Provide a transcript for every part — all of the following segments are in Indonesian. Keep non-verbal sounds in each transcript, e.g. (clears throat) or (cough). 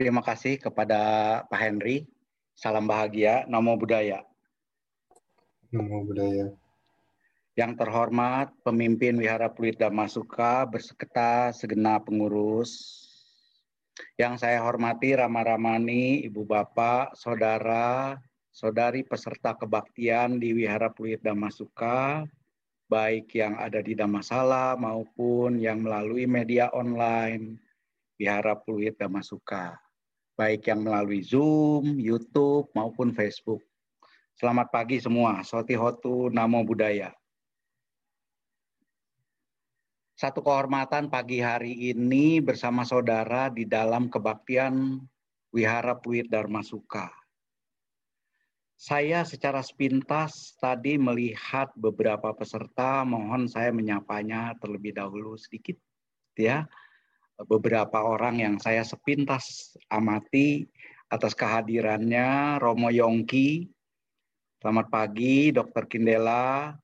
Terima kasih kepada Pak Henry. Salam bahagia, namo budaya. Namo budaya. Yang terhormat pemimpin Wihara Pluit Damasuka berseketa segenap pengurus. Yang saya hormati Rama Ramani, Ibu Bapak, Saudara, Saudari peserta kebaktian di Wihara Pluit Damasuka, baik yang ada di Damasala maupun yang melalui media online Wihara Pluit Damasuka baik yang melalui Zoom, YouTube, maupun Facebook. Selamat pagi semua, Soti Hotu Namo Buddhaya. Satu kehormatan pagi hari ini bersama saudara di dalam kebaktian Wihara Puit Dharma Suka. Saya secara sepintas tadi melihat beberapa peserta, mohon saya menyapanya terlebih dahulu sedikit ya beberapa orang yang saya sepintas amati atas kehadirannya Romo Yongki. Selamat pagi, Dokter Kindela.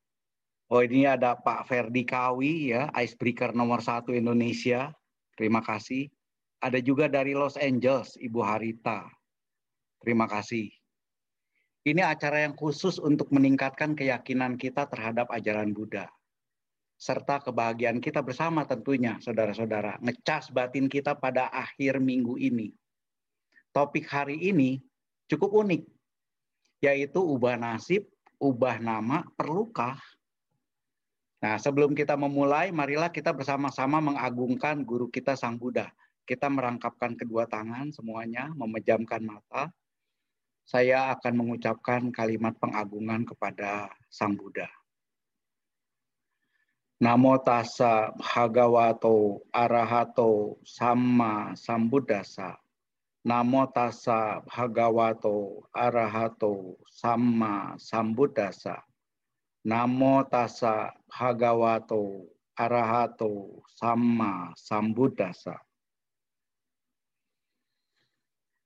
Oh ini ada Pak Ferdi Kawi ya, icebreaker nomor satu Indonesia. Terima kasih. Ada juga dari Los Angeles, Ibu Harita. Terima kasih. Ini acara yang khusus untuk meningkatkan keyakinan kita terhadap ajaran Buddha serta kebahagiaan kita bersama tentunya, saudara-saudara. Ngecas batin kita pada akhir minggu ini. Topik hari ini cukup unik, yaitu ubah nasib, ubah nama, perlukah? Nah, sebelum kita memulai, marilah kita bersama-sama mengagungkan guru kita Sang Buddha. Kita merangkapkan kedua tangan semuanya, memejamkan mata. Saya akan mengucapkan kalimat pengagungan kepada Sang Buddha. Namo tassa bhagavato arahato sama sambuddhasa. Namo tassa bhagavato arahato sama sambuddhasa. Namo tassa bhagavato arahato sama sambuddhasa.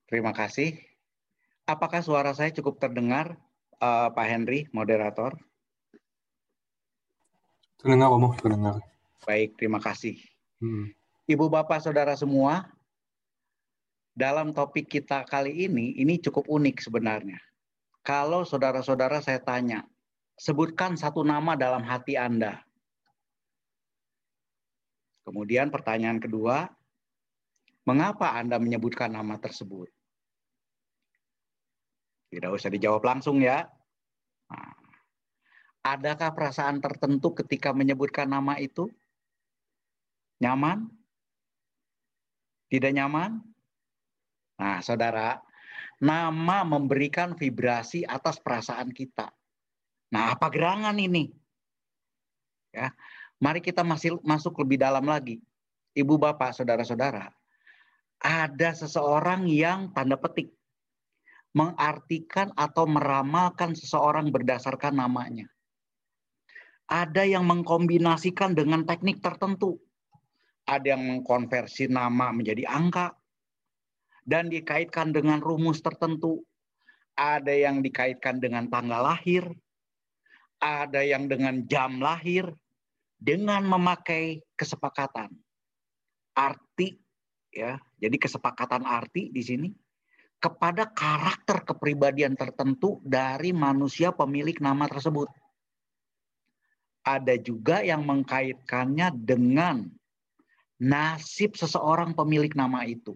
Terima kasih. Apakah suara saya cukup terdengar, uh, Pak Henry, moderator? Terdengar, Romo, terdengar. Baik, terima kasih. Hmm. Ibu, Bapak, Saudara semua, dalam topik kita kali ini, ini cukup unik sebenarnya. Kalau saudara-saudara saya tanya, sebutkan satu nama dalam hati Anda. Kemudian pertanyaan kedua, mengapa Anda menyebutkan nama tersebut? Tidak usah dijawab langsung ya. Nah, Adakah perasaan tertentu ketika menyebutkan nama itu? Nyaman? Tidak nyaman? Nah, saudara, nama memberikan vibrasi atas perasaan kita. Nah, apa gerangan ini? Ya, mari kita masih masuk lebih dalam lagi. Ibu, bapak, saudara-saudara, ada seseorang yang tanda petik mengartikan atau meramalkan seseorang berdasarkan namanya. Ada yang mengkombinasikan dengan teknik tertentu. Ada yang mengkonversi nama menjadi angka dan dikaitkan dengan rumus tertentu. Ada yang dikaitkan dengan tanggal lahir, ada yang dengan jam lahir dengan memakai kesepakatan arti ya. Jadi kesepakatan arti di sini kepada karakter kepribadian tertentu dari manusia pemilik nama tersebut ada juga yang mengkaitkannya dengan nasib seseorang pemilik nama itu.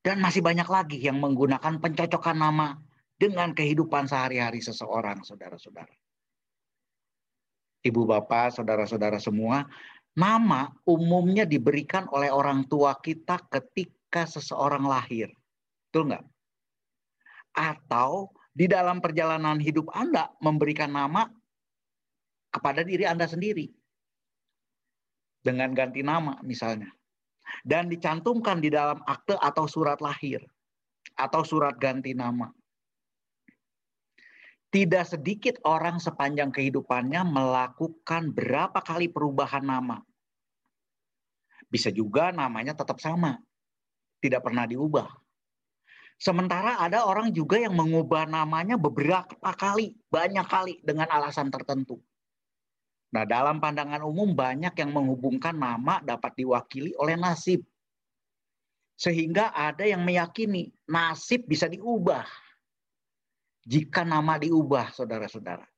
Dan masih banyak lagi yang menggunakan pencocokan nama dengan kehidupan sehari-hari seseorang, saudara-saudara. Ibu bapak, saudara-saudara semua, nama umumnya diberikan oleh orang tua kita ketika seseorang lahir. Betul nggak? Atau di dalam perjalanan hidup Anda memberikan nama kepada diri Anda sendiri. Dengan ganti nama misalnya. Dan dicantumkan di dalam akte atau surat lahir. Atau surat ganti nama. Tidak sedikit orang sepanjang kehidupannya melakukan berapa kali perubahan nama. Bisa juga namanya tetap sama. Tidak pernah diubah. Sementara ada orang juga yang mengubah namanya beberapa kali, banyak kali dengan alasan tertentu. Nah, dalam pandangan umum banyak yang menghubungkan nama dapat diwakili oleh nasib. Sehingga ada yang meyakini nasib bisa diubah jika nama diubah, saudara-saudara.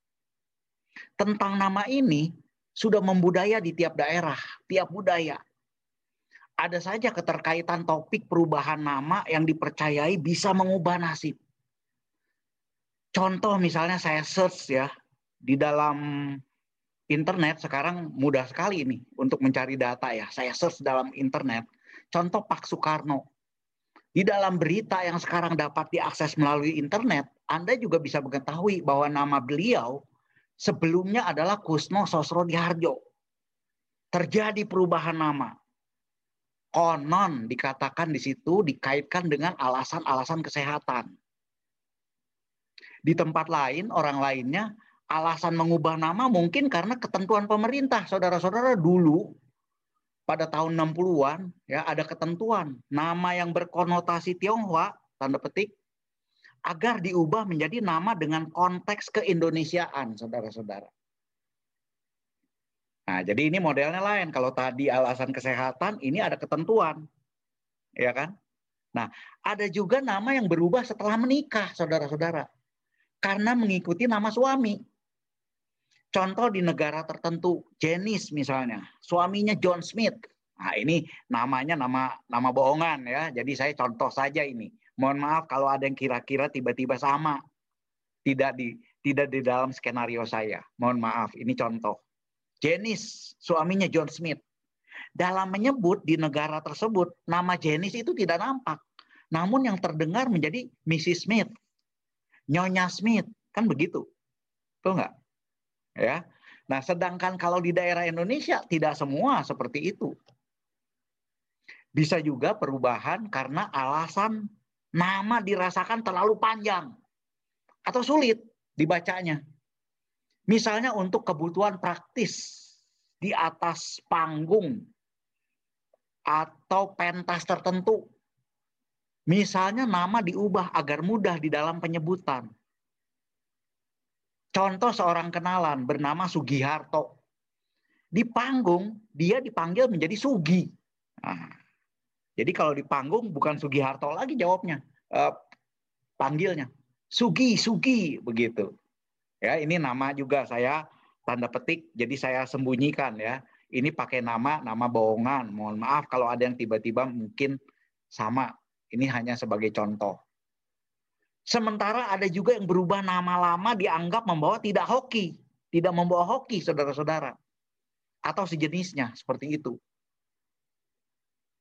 Tentang nama ini sudah membudaya di tiap daerah, tiap budaya. Ada saja keterkaitan topik perubahan nama yang dipercayai bisa mengubah nasib. Contoh misalnya saya search ya di dalam internet sekarang mudah sekali ini untuk mencari data ya. Saya search dalam internet. Contoh Pak Soekarno. Di dalam berita yang sekarang dapat diakses melalui internet, Anda juga bisa mengetahui bahwa nama beliau sebelumnya adalah Kusno Sosro Diharjo. Terjadi perubahan nama. Konon dikatakan di situ dikaitkan dengan alasan-alasan kesehatan. Di tempat lain, orang lainnya alasan mengubah nama mungkin karena ketentuan pemerintah. Saudara-saudara dulu pada tahun 60-an ya ada ketentuan nama yang berkonotasi Tionghoa tanda petik agar diubah menjadi nama dengan konteks keindonesiaan saudara-saudara. Nah, jadi ini modelnya lain. Kalau tadi alasan kesehatan, ini ada ketentuan. Ya kan? Nah, ada juga nama yang berubah setelah menikah, saudara-saudara. Karena mengikuti nama suami. Contoh di negara tertentu, Janice misalnya, suaminya John Smith. Nah, ini namanya nama nama bohongan ya. Jadi saya contoh saja ini. Mohon maaf kalau ada yang kira-kira tiba-tiba sama. Tidak di tidak di dalam skenario saya. Mohon maaf, ini contoh. Janice, suaminya John Smith. Dalam menyebut di negara tersebut, nama Janice itu tidak nampak. Namun yang terdengar menjadi Mrs. Smith. Nyonya Smith, kan begitu. Tuh nggak? Ya. Nah, sedangkan kalau di daerah Indonesia tidak semua seperti itu. Bisa juga perubahan karena alasan nama dirasakan terlalu panjang atau sulit dibacanya. Misalnya untuk kebutuhan praktis di atas panggung atau pentas tertentu. Misalnya nama diubah agar mudah di dalam penyebutan. Contoh seorang kenalan bernama Sugiharto. Di panggung dia dipanggil menjadi Sugi. Nah, jadi kalau di panggung bukan Sugiharto lagi jawabnya, uh, panggilnya Sugi, Sugi begitu. Ya, ini nama juga saya tanda petik, jadi saya sembunyikan ya. Ini pakai nama nama bohongan. Mohon maaf kalau ada yang tiba-tiba mungkin sama. Ini hanya sebagai contoh. Sementara ada juga yang berubah nama lama dianggap membawa tidak hoki, tidak membawa hoki saudara-saudara. Atau sejenisnya seperti itu.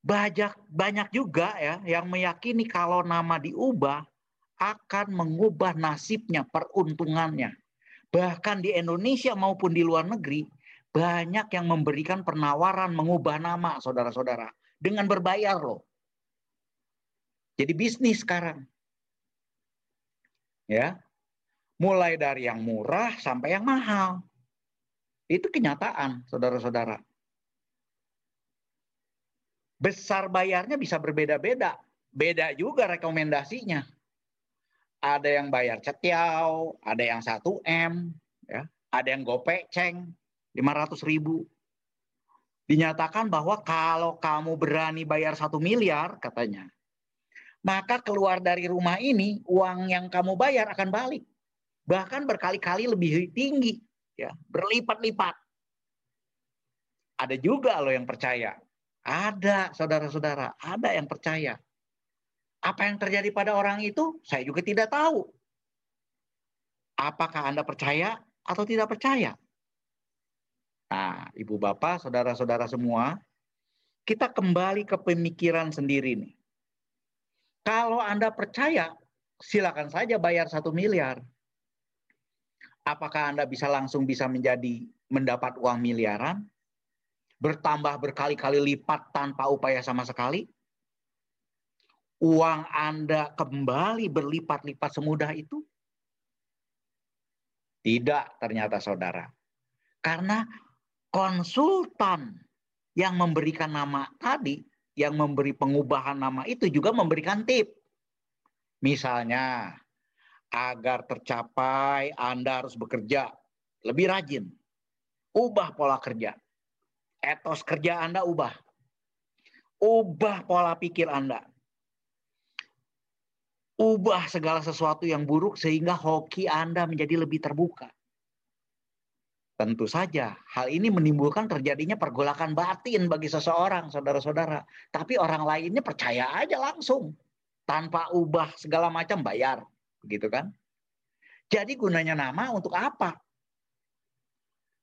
Banyak banyak juga ya yang meyakini kalau nama diubah akan mengubah nasibnya, peruntungannya. Bahkan di Indonesia maupun di luar negeri banyak yang memberikan penawaran mengubah nama saudara-saudara dengan berbayar loh. Jadi bisnis sekarang ya. Mulai dari yang murah sampai yang mahal. Itu kenyataan saudara-saudara. Besar bayarnya bisa berbeda-beda. Beda juga rekomendasinya. Ada yang bayar cetiau ada yang 1 m ya. Ada yang gope ceng 500 ribu. Dinyatakan bahwa kalau kamu berani bayar satu miliar katanya maka keluar dari rumah ini uang yang kamu bayar akan balik. Bahkan berkali-kali lebih tinggi, ya, berlipat-lipat. Ada juga loh yang percaya. Ada saudara-saudara, ada yang percaya. Apa yang terjadi pada orang itu, saya juga tidak tahu. Apakah Anda percaya atau tidak percaya? Nah, ibu bapak, saudara-saudara semua, kita kembali ke pemikiran sendiri nih. Kalau Anda percaya, silakan saja bayar satu miliar. Apakah Anda bisa langsung bisa menjadi mendapat uang miliaran? Bertambah berkali-kali lipat tanpa upaya sama sekali? Uang Anda kembali berlipat-lipat semudah itu? Tidak ternyata saudara. Karena konsultan yang memberikan nama tadi yang memberi pengubahan nama itu juga memberikan tip. Misalnya, agar tercapai Anda harus bekerja lebih rajin. Ubah pola kerja. Etos kerja Anda ubah. Ubah pola pikir Anda. Ubah segala sesuatu yang buruk sehingga hoki Anda menjadi lebih terbuka. Tentu saja hal ini menimbulkan terjadinya pergolakan batin bagi seseorang, saudara-saudara. Tapi orang lainnya percaya aja langsung. Tanpa ubah segala macam bayar. Begitu kan? Jadi gunanya nama untuk apa?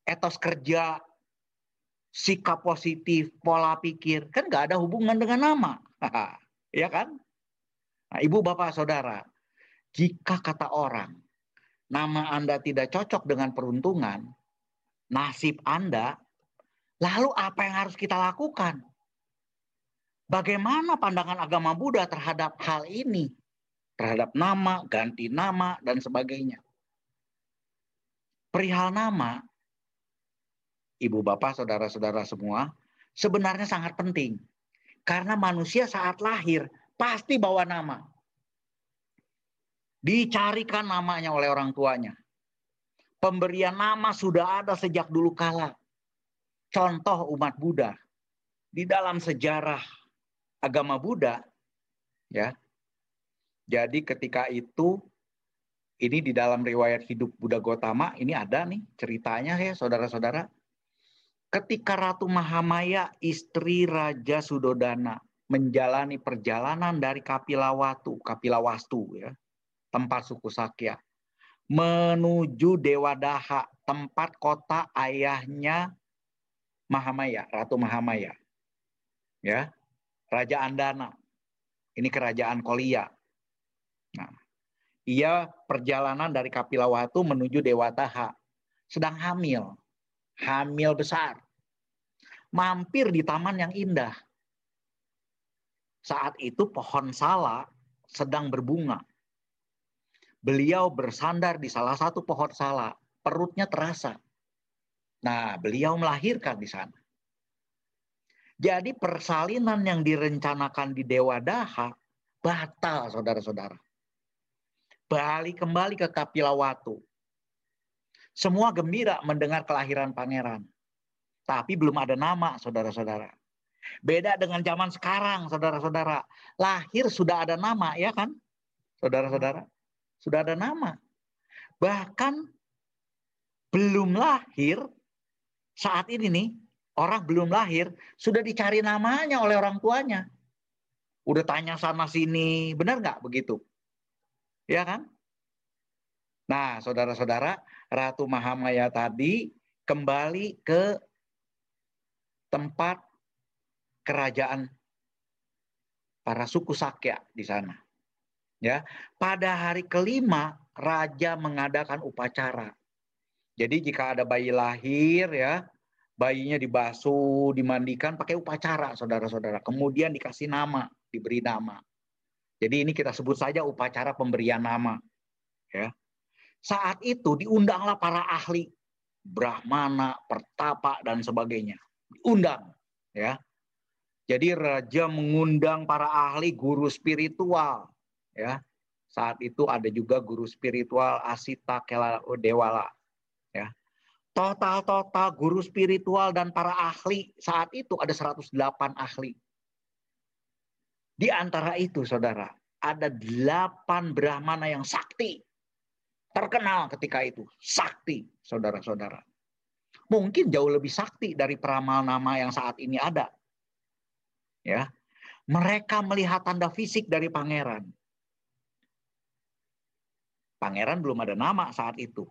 Etos kerja, sikap positif, pola pikir, kan nggak ada hubungan dengan nama. (laughs) ya kan? Nah, ibu, bapak, saudara, jika kata orang, nama Anda tidak cocok dengan peruntungan, nasib Anda, lalu apa yang harus kita lakukan? Bagaimana pandangan agama Buddha terhadap hal ini? Terhadap nama, ganti nama, dan sebagainya. Perihal nama, ibu bapak, saudara-saudara semua, sebenarnya sangat penting. Karena manusia saat lahir Pasti bawa nama. Dicarikan namanya oleh orang tuanya. Pemberian nama sudah ada sejak dulu kala. Contoh umat Buddha. Di dalam sejarah agama Buddha, ya. Jadi ketika itu ini di dalam riwayat hidup Buddha Gotama ini ada nih ceritanya ya saudara-saudara. Ketika Ratu Mahamaya istri Raja Sudodana menjalani perjalanan dari Kapilawatu, Kapilawastu ya, tempat suku Sakya, menuju Dewadaha, tempat kota ayahnya Mahamaya, Ratu Mahamaya. Ya. Raja Andana. Ini kerajaan Kolia. Nah, ia perjalanan dari Kapilawatu menuju Dewadaha, sedang hamil. Hamil besar. Mampir di taman yang indah saat itu pohon sala sedang berbunga. Beliau bersandar di salah satu pohon sala, perutnya terasa. Nah, beliau melahirkan di sana. Jadi persalinan yang direncanakan di Dewa Daha batal, saudara-saudara. Balik kembali ke Kapilawatu. Semua gembira mendengar kelahiran pangeran. Tapi belum ada nama, saudara-saudara. Beda dengan zaman sekarang, saudara-saudara. Lahir sudah ada nama, ya kan? Saudara-saudara, sudah ada nama. Bahkan belum lahir, saat ini nih, orang belum lahir, sudah dicari namanya oleh orang tuanya. Udah tanya sana sini, benar nggak begitu? Ya kan? Nah, saudara-saudara, Ratu Mahamaya tadi kembali ke tempat kerajaan para suku Sakya di sana. Ya, pada hari kelima raja mengadakan upacara. Jadi jika ada bayi lahir ya, bayinya dibasuh, dimandikan pakai upacara saudara-saudara. Kemudian dikasih nama, diberi nama. Jadi ini kita sebut saja upacara pemberian nama. Ya. Saat itu diundanglah para ahli Brahmana, Pertapa dan sebagainya. Diundang ya. Jadi raja mengundang para ahli guru spiritual ya. Saat itu ada juga guru spiritual Asita Kela Dewala ya. Total-total guru spiritual dan para ahli saat itu ada 108 ahli. Di antara itu saudara, ada delapan Brahmana yang sakti. Terkenal ketika itu. Sakti, saudara-saudara. Mungkin jauh lebih sakti dari peramal nama yang saat ini ada ya mereka melihat tanda fisik dari pangeran pangeran belum ada nama saat itu.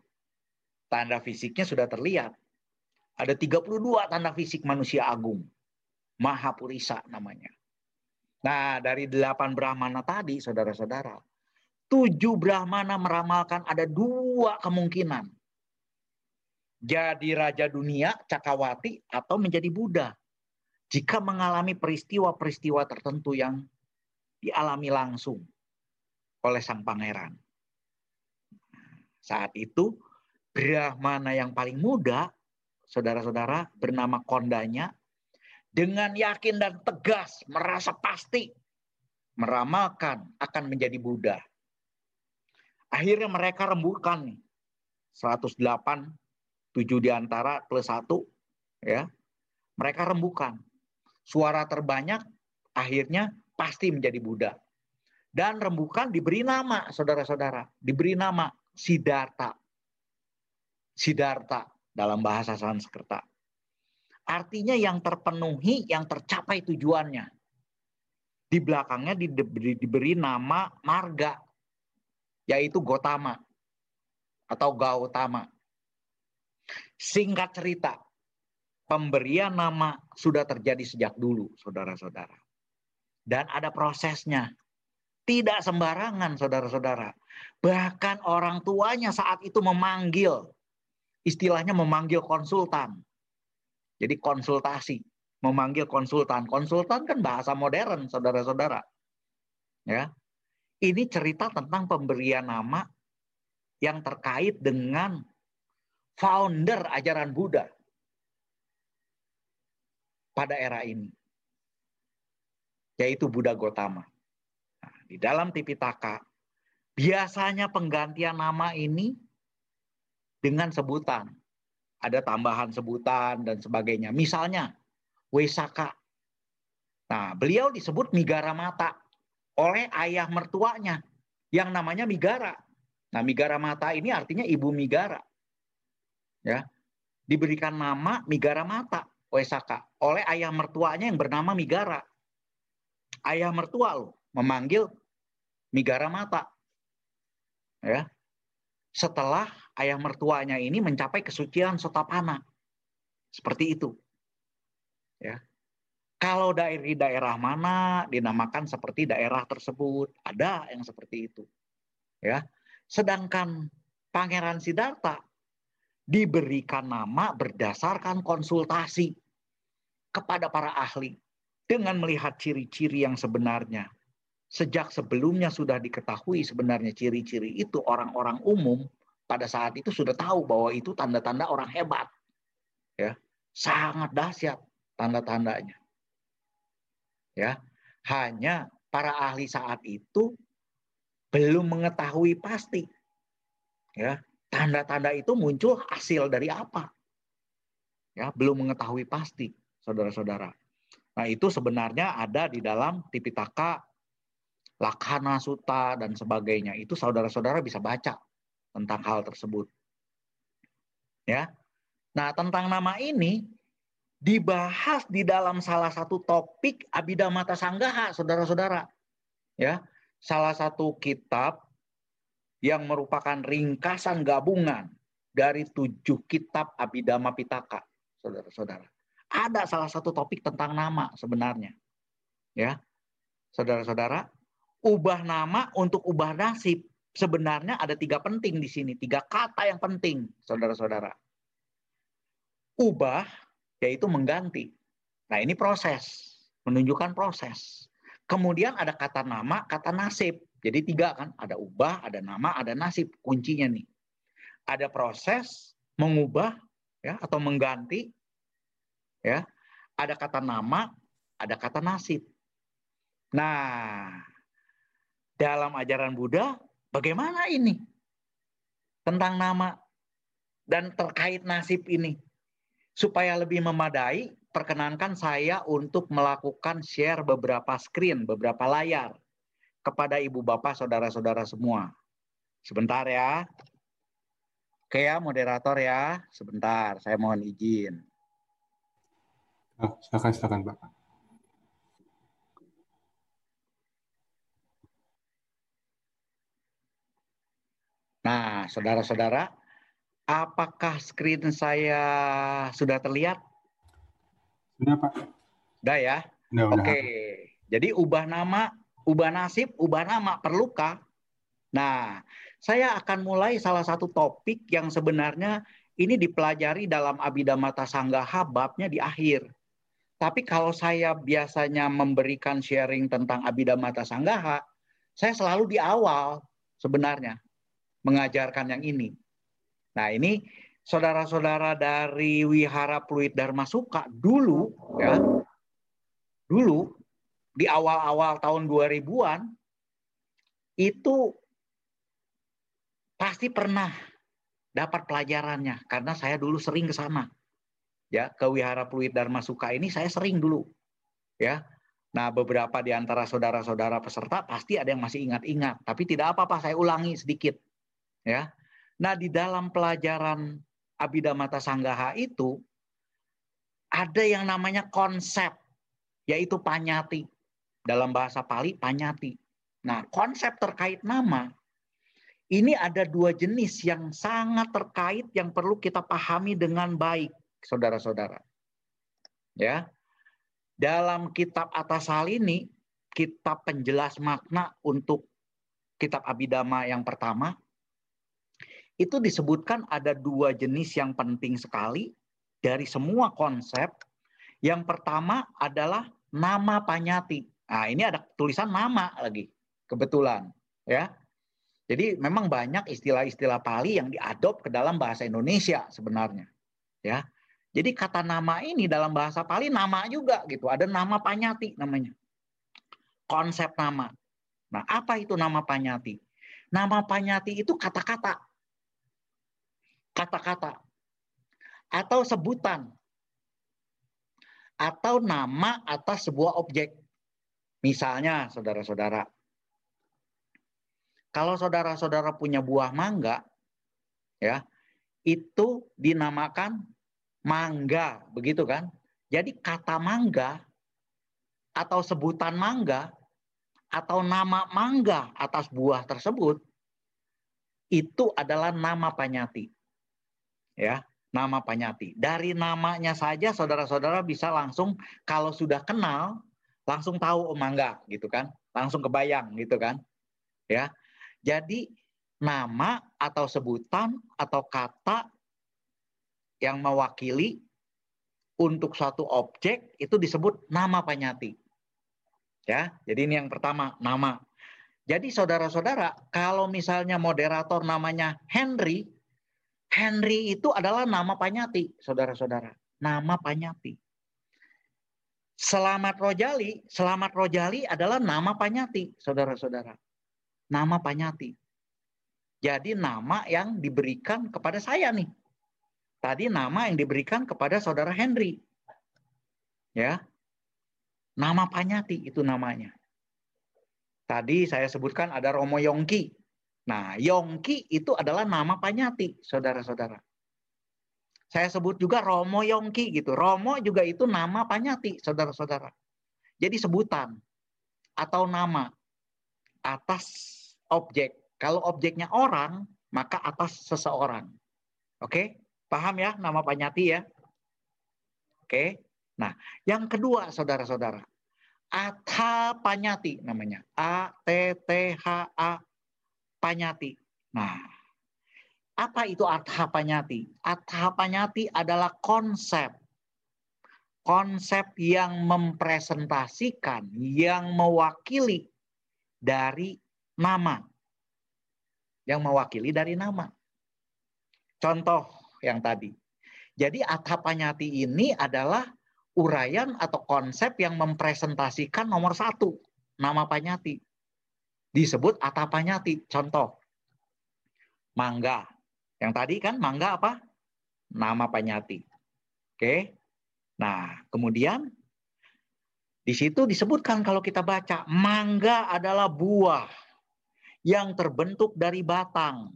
Tanda fisiknya sudah terlihat. Ada 32 tanda fisik manusia agung. Mahapurisa namanya. Nah dari delapan Brahmana tadi saudara-saudara tujuh Brahmana meramalkan ada dua kemungkinan. Jadi raja dunia Cakawati atau menjadi Buddha. Jika mengalami peristiwa-peristiwa tertentu yang dialami langsung oleh sang pangeran. Saat itu Brahmana yang paling muda, saudara-saudara, bernama Kondanya, dengan yakin dan tegas, merasa pasti, meramalkan akan menjadi Buddha. Akhirnya mereka rembukan nih, 108, 7 di antara plus 1, ya. Mereka rembukan suara terbanyak akhirnya pasti menjadi Buddha. Dan rembukan diberi nama, saudara-saudara. Diberi nama Siddhartha. Siddhartha dalam bahasa Sanskerta. Artinya yang terpenuhi, yang tercapai tujuannya. Di belakangnya diberi, diberi nama marga, yaitu Gotama atau Gautama. Singkat cerita, pemberian nama sudah terjadi sejak dulu, saudara-saudara. Dan ada prosesnya. Tidak sembarangan, saudara-saudara. Bahkan orang tuanya saat itu memanggil, istilahnya memanggil konsultan. Jadi konsultasi, memanggil konsultan. Konsultan kan bahasa modern, saudara-saudara. Ya, ini cerita tentang pemberian nama yang terkait dengan founder ajaran Buddha pada era ini, yaitu Buddha Gotama. Nah, di dalam Tipitaka, biasanya penggantian nama ini dengan sebutan. Ada tambahan sebutan dan sebagainya. Misalnya, Wesaka. Nah, beliau disebut Migara Mata oleh ayah mertuanya yang namanya Migara. Nah, Migara Mata ini artinya ibu Migara. Ya. Diberikan nama Migara Mata Wesaka oleh ayah mertuanya yang bernama Migara. Ayah mertua loh memanggil Migara Mata. Ya. Setelah ayah mertuanya ini mencapai kesucian sotapana. Seperti itu. Ya. Kalau dari daerah mana dinamakan seperti daerah tersebut, ada yang seperti itu. Ya. Sedangkan Pangeran Siddhartha diberikan nama berdasarkan konsultasi kepada para ahli dengan melihat ciri-ciri yang sebenarnya. Sejak sebelumnya sudah diketahui sebenarnya ciri-ciri itu orang-orang umum pada saat itu sudah tahu bahwa itu tanda-tanda orang hebat. Ya, sangat dahsyat tanda-tandanya. Ya, hanya para ahli saat itu belum mengetahui pasti. Ya, tanda-tanda itu muncul hasil dari apa? Ya, belum mengetahui pasti, saudara-saudara. Nah, itu sebenarnya ada di dalam Tipitaka, Lakhana Sutta dan sebagainya. Itu saudara-saudara bisa baca tentang hal tersebut. Ya. Nah, tentang nama ini dibahas di dalam salah satu topik Abhidhamma Sanggaha, saudara-saudara. Ya. Salah satu kitab yang merupakan ringkasan gabungan dari tujuh kitab Abhidhamma Pitaka, saudara-saudara. Ada salah satu topik tentang nama sebenarnya. Ya. Saudara-saudara, ubah nama untuk ubah nasib sebenarnya ada tiga penting di sini, tiga kata yang penting, saudara-saudara. Ubah, yaitu mengganti. Nah ini proses, menunjukkan proses. Kemudian ada kata nama, kata nasib. Jadi tiga kan, ada ubah, ada nama, ada nasib. Kuncinya nih. Ada proses mengubah ya atau mengganti, ya. Ada kata nama, ada kata nasib. Nah, dalam ajaran Buddha Bagaimana ini? Tentang nama dan terkait nasib ini. Supaya lebih memadai, perkenankan saya untuk melakukan share beberapa screen, beberapa layar kepada ibu bapak, saudara-saudara semua. Sebentar ya. Oke ya, moderator ya. Sebentar, saya mohon izin. Oh, silakan, silakan, Pak. Nah, saudara-saudara, apakah screen saya sudah terlihat? Sudah, Pak. Sudah ya? Sudah, Oke. Jadi ubah nama, ubah nasib, ubah nama perlukah? Nah, saya akan mulai salah satu topik yang sebenarnya ini dipelajari dalam Abhidhamma Sanggaha babnya di akhir. Tapi kalau saya biasanya memberikan sharing tentang Abhidhamma Sanggaha, saya selalu di awal sebenarnya mengajarkan yang ini. Nah, ini saudara-saudara dari Wihara Pluit Dharma Suka dulu ya. Dulu di awal-awal tahun 2000-an itu pasti pernah dapat pelajarannya karena saya dulu sering ke sana. Ya, ke Wihara Pluit Dharma Suka ini saya sering dulu. Ya. Nah, beberapa di antara saudara-saudara peserta pasti ada yang masih ingat-ingat, tapi tidak apa-apa saya ulangi sedikit. Ya. Nah, di dalam pelajaran Abhidhamata Sanggaha itu ada yang namanya konsep yaitu panyati. Dalam bahasa Pali panyati. Nah, konsep terkait nama ini ada dua jenis yang sangat terkait yang perlu kita pahami dengan baik, saudara-saudara. Ya. Dalam kitab atas hal ini, kitab penjelas makna untuk kitab Abidama yang pertama, itu disebutkan ada dua jenis yang penting sekali dari semua konsep. Yang pertama adalah nama panyati. Nah, ini ada tulisan nama lagi, kebetulan. ya. Jadi memang banyak istilah-istilah Pali yang diadop ke dalam bahasa Indonesia sebenarnya. Ya. Jadi kata nama ini dalam bahasa Pali nama juga gitu. Ada nama panyati namanya. Konsep nama. Nah, apa itu nama panyati? Nama panyati itu kata-kata. Kata-kata. Atau sebutan. Atau nama atas sebuah objek. Misalnya, saudara-saudara. Kalau saudara-saudara punya buah mangga, ya, itu dinamakan mangga, begitu kan? Jadi kata mangga atau sebutan mangga atau nama mangga atas buah tersebut itu adalah nama panyati. Ya, nama panyati. Dari namanya saja saudara-saudara bisa langsung kalau sudah kenal langsung tahu oh mangga gitu kan. Langsung kebayang gitu kan. Ya. Jadi nama atau sebutan atau kata yang mewakili untuk suatu objek itu disebut nama panyati. Ya, jadi ini yang pertama, nama. Jadi saudara-saudara, kalau misalnya moderator namanya Henry, Henry itu adalah nama panyati, saudara-saudara. Nama panyati. Selamat Rojali, Selamat Rojali adalah nama panyati, saudara-saudara. Nama panyati. Jadi nama yang diberikan kepada saya nih, Tadi nama yang diberikan kepada saudara Henry. Ya. Nama Panyati itu namanya. Tadi saya sebutkan ada Romo Yongki. Nah, Yongki itu adalah nama Panyati, saudara-saudara. Saya sebut juga Romo Yongki gitu. Romo juga itu nama Panyati, saudara-saudara. Jadi sebutan atau nama atas objek. Kalau objeknya orang, maka atas seseorang. Oke? Paham ya nama Panyati ya? Oke. Nah, yang kedua saudara-saudara. Atha Panyati namanya. A T T H A Panyati. Nah, apa itu Atha Panyati? Atha Panyati adalah konsep konsep yang mempresentasikan, yang mewakili dari nama. Yang mewakili dari nama. Contoh yang tadi. Jadi atapanyati ini adalah uraian atau konsep yang mempresentasikan nomor satu, nama panyati. Disebut atapanyati. Contoh, mangga. Yang tadi kan mangga apa? Nama panyati. Oke. Nah, kemudian di situ disebutkan kalau kita baca, mangga adalah buah yang terbentuk dari batang.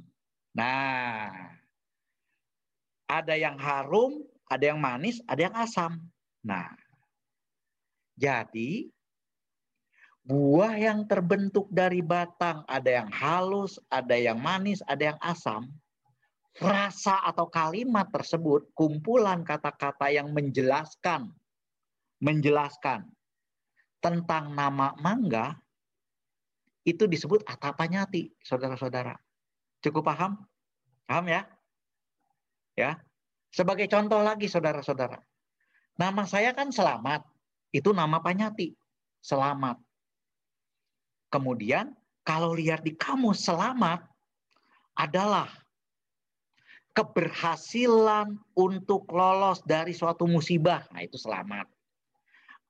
Nah, ada yang harum, ada yang manis, ada yang asam. Nah, jadi buah yang terbentuk dari batang ada yang halus, ada yang manis, ada yang asam. Rasa atau kalimat tersebut kumpulan kata-kata yang menjelaskan menjelaskan tentang nama mangga itu disebut atapanyati, saudara-saudara. Cukup paham? Paham ya? Ya. Sebagai contoh lagi saudara-saudara. Nama saya kan Selamat. Itu nama Panyati. Selamat. Kemudian kalau lihat di kamus Selamat adalah keberhasilan untuk lolos dari suatu musibah. Nah, itu selamat.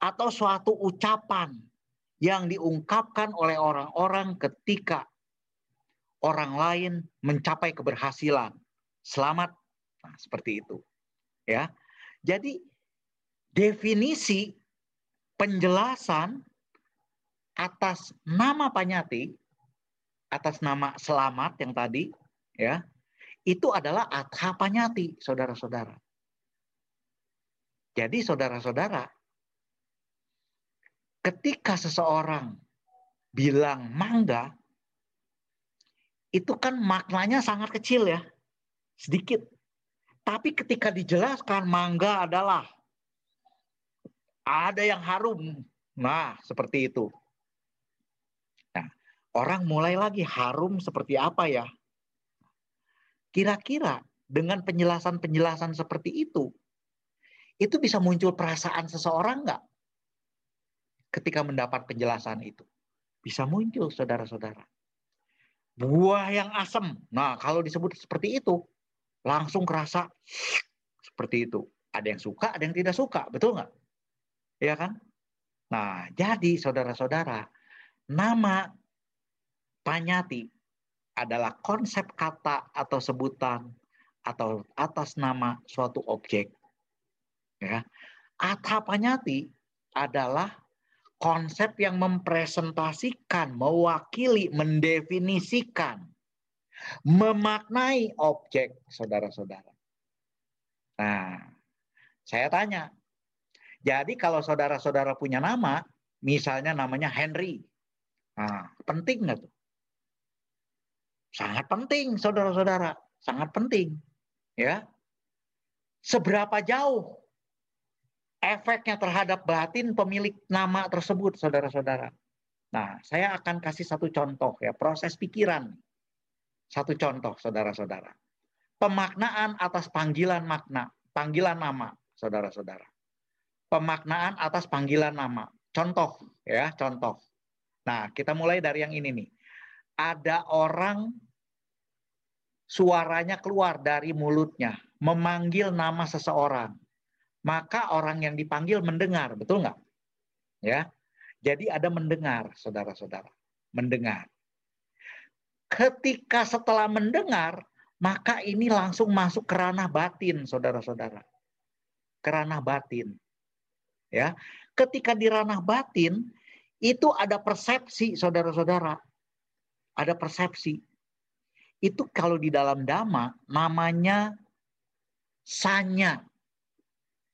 Atau suatu ucapan yang diungkapkan oleh orang-orang ketika orang lain mencapai keberhasilan. Selamat Nah, seperti itu. Ya. Jadi definisi penjelasan atas nama Panyati, atas nama Selamat yang tadi, ya, itu adalah Atha Panyati, saudara-saudara. Jadi saudara-saudara, ketika seseorang bilang mangga, itu kan maknanya sangat kecil ya, sedikit. Tapi ketika dijelaskan mangga adalah ada yang harum. Nah, seperti itu. Orang mulai lagi harum seperti apa ya? Kira-kira dengan penjelasan-penjelasan seperti itu, itu bisa muncul perasaan seseorang nggak? Ketika mendapat penjelasan itu. Bisa muncul, saudara-saudara. Buah yang asam. Nah, kalau disebut seperti itu, langsung kerasa seperti itu. Ada yang suka, ada yang tidak suka, betul nggak? Ya kan? Nah, jadi saudara-saudara, nama Panyati adalah konsep kata atau sebutan atau atas nama suatu objek. Ya. Atha Panyati adalah konsep yang mempresentasikan, mewakili, mendefinisikan memaknai objek saudara-saudara. Nah, saya tanya, jadi kalau saudara-saudara punya nama, misalnya namanya Henry, nah, penting nggak tuh? Sangat penting, saudara-saudara, sangat penting, ya. Seberapa jauh efeknya terhadap batin pemilik nama tersebut, saudara-saudara? Nah, saya akan kasih satu contoh ya, proses pikiran. Satu contoh, saudara-saudara. Pemaknaan atas panggilan makna, panggilan nama, saudara-saudara. Pemaknaan atas panggilan nama. Contoh, ya, contoh. Nah, kita mulai dari yang ini nih. Ada orang suaranya keluar dari mulutnya, memanggil nama seseorang. Maka orang yang dipanggil mendengar, betul nggak? Ya, jadi ada mendengar, saudara-saudara. Mendengar. Ketika setelah mendengar, maka ini langsung masuk ke ranah batin, saudara-saudara. Ke ranah batin. Ya, ketika di ranah batin itu ada persepsi, saudara-saudara. Ada persepsi. Itu kalau di dalam dhamma namanya sanya.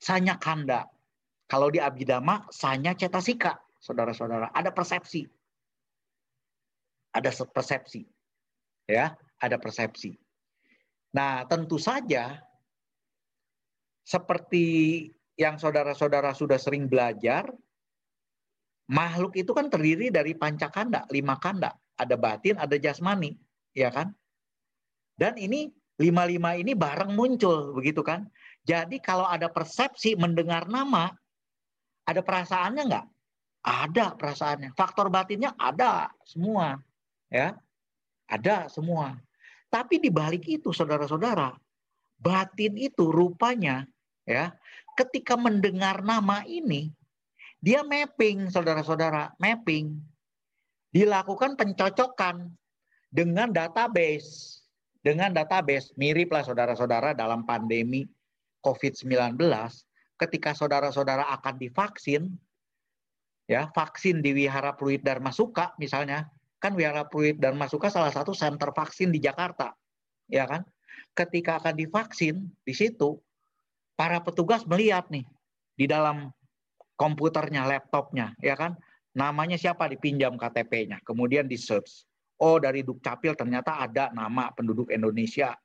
Sanya kanda. Kalau di abhidhamma sanya cetasika, saudara-saudara. Ada persepsi. Ada persepsi ya ada persepsi. Nah, tentu saja seperti yang saudara-saudara sudah sering belajar, makhluk itu kan terdiri dari pancakanda, lima kanda. Ada batin, ada jasmani, ya kan? Dan ini lima-lima ini bareng muncul, begitu kan? Jadi kalau ada persepsi mendengar nama, ada perasaannya nggak? Ada perasaannya. Faktor batinnya ada semua, ya. Ada semua. Tapi di balik itu saudara-saudara, batin itu rupanya ya, ketika mendengar nama ini dia mapping saudara-saudara, mapping. Dilakukan pencocokan dengan database. Dengan database mirip lah saudara-saudara dalam pandemi COVID-19 ketika saudara-saudara akan divaksin ya, vaksin di Wihara Pluit Dharma Suka misalnya, kan Wihara Pluit dan Masuka salah satu center vaksin di Jakarta, ya kan? Ketika akan divaksin di situ, para petugas melihat nih di dalam komputernya, laptopnya, ya kan? Namanya siapa dipinjam KTP-nya, kemudian di search. Oh dari Dukcapil ternyata ada nama penduduk Indonesia,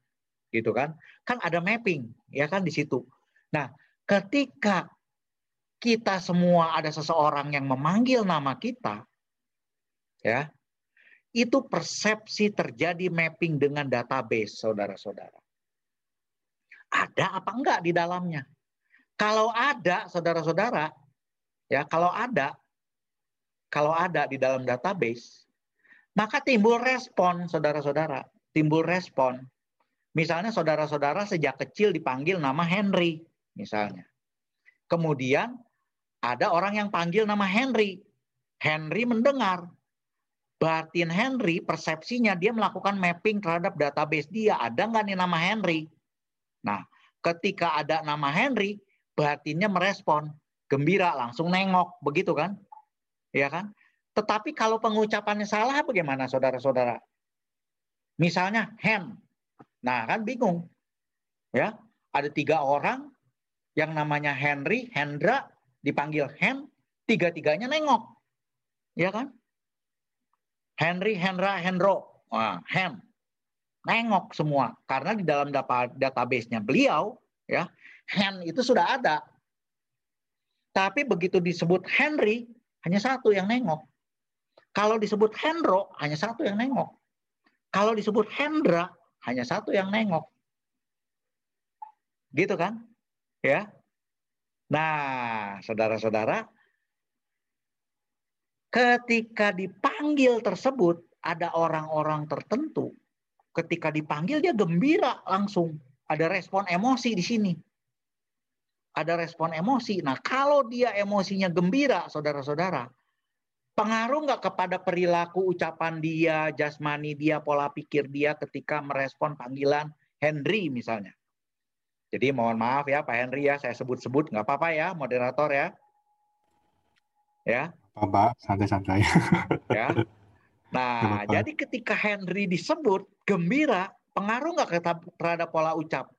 gitu kan? Kan ada mapping, ya kan di situ. Nah, ketika kita semua ada seseorang yang memanggil nama kita, ya itu persepsi terjadi mapping dengan database, saudara-saudara. Ada apa enggak di dalamnya? Kalau ada, saudara-saudara, ya kalau ada, kalau ada di dalam database, maka timbul respon, saudara-saudara, timbul respon. Misalnya saudara-saudara sejak kecil dipanggil nama Henry, misalnya. Kemudian ada orang yang panggil nama Henry. Henry mendengar, batin Henry, persepsinya dia melakukan mapping terhadap database dia. Ada nggak nih nama Henry? Nah, ketika ada nama Henry, batinnya merespon. Gembira, langsung nengok. Begitu kan? Ya kan? Tetapi kalau pengucapannya salah bagaimana saudara-saudara? Misalnya hand. Nah kan bingung. Ya, ada tiga orang yang namanya Henry, Hendra, dipanggil Hen, tiga-tiganya nengok. Ya kan? Henry, Hendra, Hendro. Nah. Nengok semua. Karena di dalam database-nya beliau, ya, Hen itu sudah ada. Tapi begitu disebut Henry, hanya satu yang nengok. Kalau disebut Hendro, hanya satu yang nengok. Kalau disebut Hendra, hanya satu yang nengok. Gitu kan? Ya. Nah, saudara-saudara, ketika dipanggil tersebut ada orang-orang tertentu, ketika dipanggil dia gembira langsung, ada respon emosi di sini. Ada respon emosi. Nah, kalau dia emosinya gembira, saudara-saudara, pengaruh nggak kepada perilaku ucapan dia, jasmani dia, pola pikir dia ketika merespon panggilan Henry misalnya. Jadi mohon maaf ya Pak Henry ya, saya sebut-sebut nggak apa-apa ya moderator ya. Ya. Apa, santai-santai. (laughs) ya. Nah, apa. jadi ketika Henry disebut gembira, pengaruh nggak terhadap pola ucap?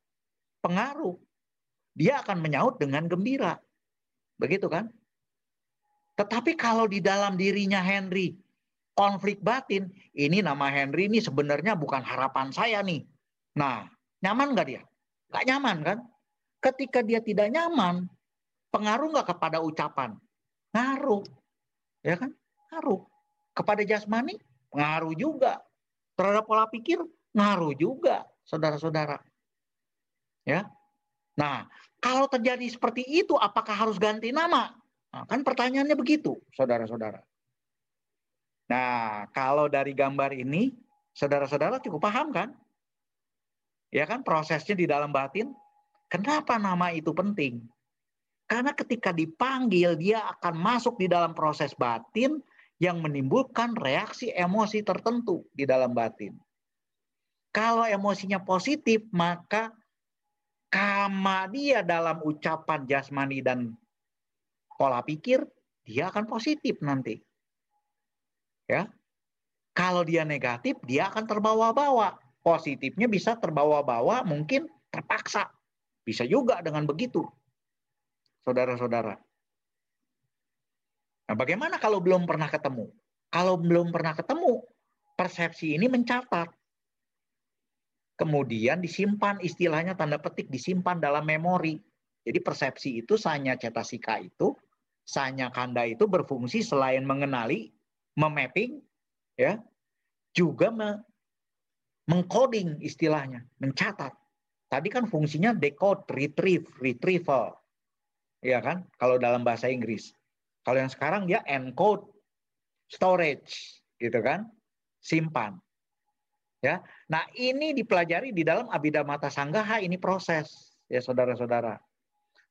Pengaruh. Dia akan menyaut dengan gembira. Begitu kan? Tetapi kalau di dalam dirinya Henry konflik batin, ini nama Henry ini sebenarnya bukan harapan saya nih. Nah, nyaman nggak dia? Gak nyaman kan? Ketika dia tidak nyaman, pengaruh nggak kepada ucapan? Ngaruh. Ya kan? Ngaruh. Kepada jasmani? Ngaruh juga. Terhadap pola pikir? Ngaruh juga, saudara-saudara. Ya. Nah, kalau terjadi seperti itu, apakah harus ganti nama? Nah, kan pertanyaannya begitu, saudara-saudara. Nah, kalau dari gambar ini, saudara-saudara cukup paham kan? Ya kan prosesnya di dalam batin. Kenapa nama itu penting? Karena ketika dipanggil dia akan masuk di dalam proses batin yang menimbulkan reaksi emosi tertentu di dalam batin. Kalau emosinya positif, maka kama dia dalam ucapan jasmani dan pola pikir, dia akan positif nanti. Ya. Kalau dia negatif, dia akan terbawa-bawa positifnya bisa terbawa-bawa mungkin terpaksa. Bisa juga dengan begitu. Saudara-saudara. Nah, bagaimana kalau belum pernah ketemu? Kalau belum pernah ketemu, persepsi ini mencatat. Kemudian disimpan istilahnya tanda petik disimpan dalam memori. Jadi persepsi itu sanya cetasika itu, sanya kanda itu berfungsi selain mengenali, memapping, ya, juga mengcoding istilahnya, mencatat. Tadi kan fungsinya decode, retrieve, retrieval. Ya kan? Kalau dalam bahasa Inggris. Kalau yang sekarang dia encode, storage, gitu kan? Simpan. Ya. Nah, ini dipelajari di dalam Abhidhamata Sanggaha ini proses ya saudara-saudara.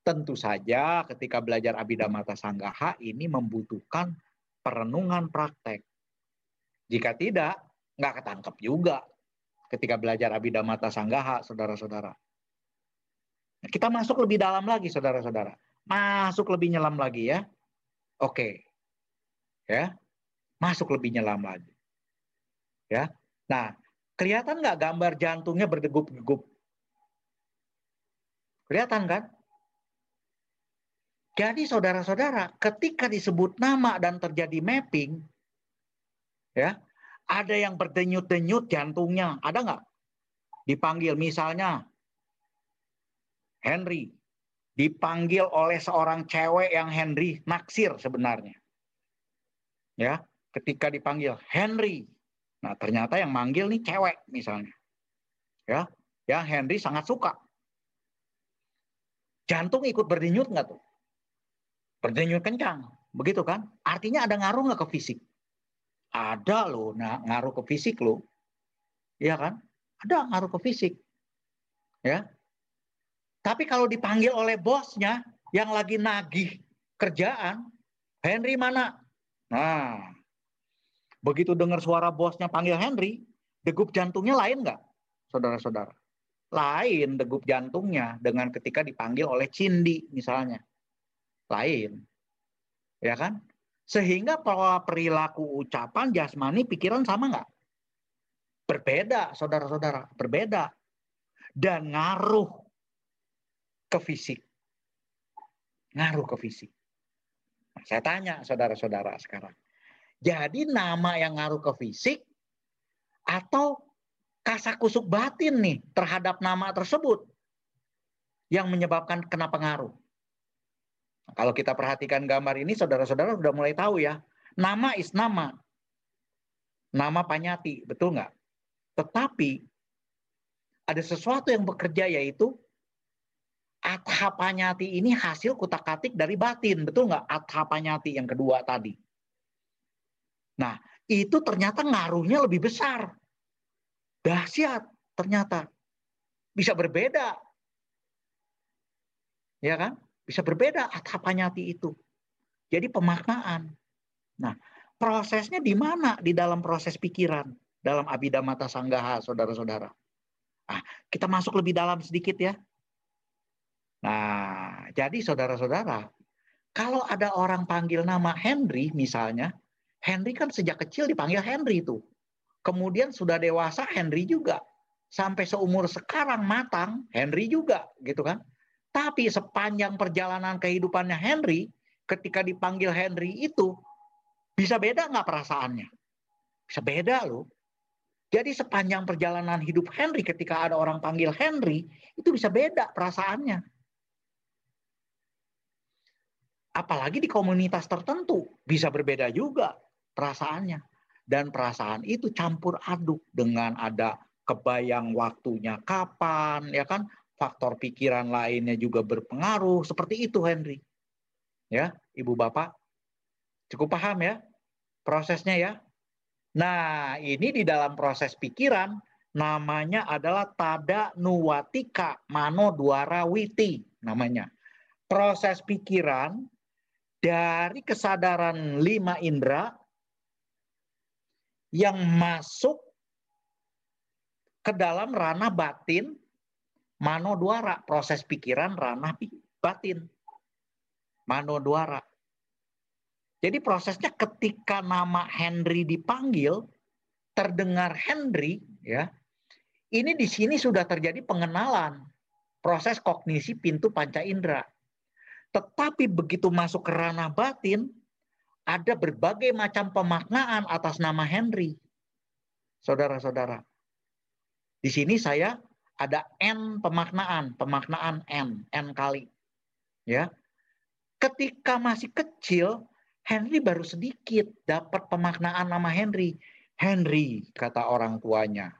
Tentu saja ketika belajar Abhidhamata Sanggaha ini membutuhkan perenungan praktek. Jika tidak, nggak ketangkep juga ketika belajar Abhidhamata Sanggaha, saudara-saudara. Kita masuk lebih dalam lagi, saudara-saudara. Masuk lebih nyelam lagi ya. Oke. Ya. Masuk lebih nyelam lagi. Ya. Nah, kelihatan nggak gambar jantungnya berdegup-degup? Kelihatan kan? Jadi saudara-saudara, ketika disebut nama dan terjadi mapping, ya, ada yang berdenyut-denyut jantungnya, ada nggak? Dipanggil misalnya Henry, dipanggil oleh seorang cewek yang Henry naksir sebenarnya. Ya, ketika dipanggil Henry, nah ternyata yang manggil nih cewek misalnya. Ya, yang Henry sangat suka. Jantung ikut berdenyut nggak tuh? Berdenyut kencang, begitu kan? Artinya ada ngaruh nggak ke fisik? Ada loh nah, ngaruh ke fisik loh. Iya kan? Ada ngaruh ke fisik. Ya. Tapi kalau dipanggil oleh bosnya yang lagi nagih kerjaan, Henry mana? Nah, begitu dengar suara bosnya panggil Henry, degup jantungnya lain nggak, saudara-saudara? Lain degup jantungnya dengan ketika dipanggil oleh Cindy misalnya. Lain. Ya kan? Sehingga pola perilaku ucapan, jasmani, pikiran sama nggak? Berbeda, saudara-saudara. Berbeda. Dan ngaruh ke fisik. Ngaruh ke fisik. Nah, saya tanya saudara-saudara sekarang. Jadi nama yang ngaruh ke fisik atau kasakusuk batin nih terhadap nama tersebut yang menyebabkan kena pengaruh. Kalau kita perhatikan gambar ini, saudara-saudara sudah mulai tahu ya. Nama is nama. Nama Panyati, betul nggak? Tetapi ada sesuatu yang bekerja yaitu Athapanyati ini hasil kutak-katik dari batin, betul nggak? Athapanyati yang kedua tadi. Nah, itu ternyata ngaruhnya lebih besar. Dahsyat ternyata. Bisa berbeda. Ya kan? Bisa berbeda atapanyati itu. Jadi pemaknaan. Nah, prosesnya di mana? Di dalam proses pikiran. Dalam abidamata sanggaha, saudara-saudara. Nah, kita masuk lebih dalam sedikit ya. Nah, jadi saudara-saudara, kalau ada orang panggil nama Henry misalnya, Henry kan sejak kecil dipanggil Henry itu. Kemudian sudah dewasa Henry juga. Sampai seumur sekarang matang Henry juga gitu kan. Tapi sepanjang perjalanan kehidupannya Henry, ketika dipanggil Henry itu, bisa beda nggak perasaannya? Bisa beda loh. Jadi sepanjang perjalanan hidup Henry ketika ada orang panggil Henry, itu bisa beda perasaannya. Apalagi di komunitas tertentu, bisa berbeda juga perasaannya. Dan perasaan itu campur aduk dengan ada kebayang waktunya kapan, ya kan? faktor pikiran lainnya juga berpengaruh. Seperti itu Henry. Ya, Ibu Bapak. Cukup paham ya prosesnya ya. Nah, ini di dalam proses pikiran namanya adalah tada nuwatika mano duara witi namanya. Proses pikiran dari kesadaran lima indera yang masuk ke dalam ranah batin Mano duara, proses pikiran ranah batin. Mano duara. Jadi prosesnya ketika nama Henry dipanggil, terdengar Henry, ya, ini di sini sudah terjadi pengenalan proses kognisi pintu panca indera. Tetapi begitu masuk ke ranah batin, ada berbagai macam pemaknaan atas nama Henry. Saudara-saudara. Di sini saya ada n pemaknaan, pemaknaan n, n kali. Ya. Ketika masih kecil, Henry baru sedikit dapat pemaknaan nama Henry. Henry, kata orang tuanya,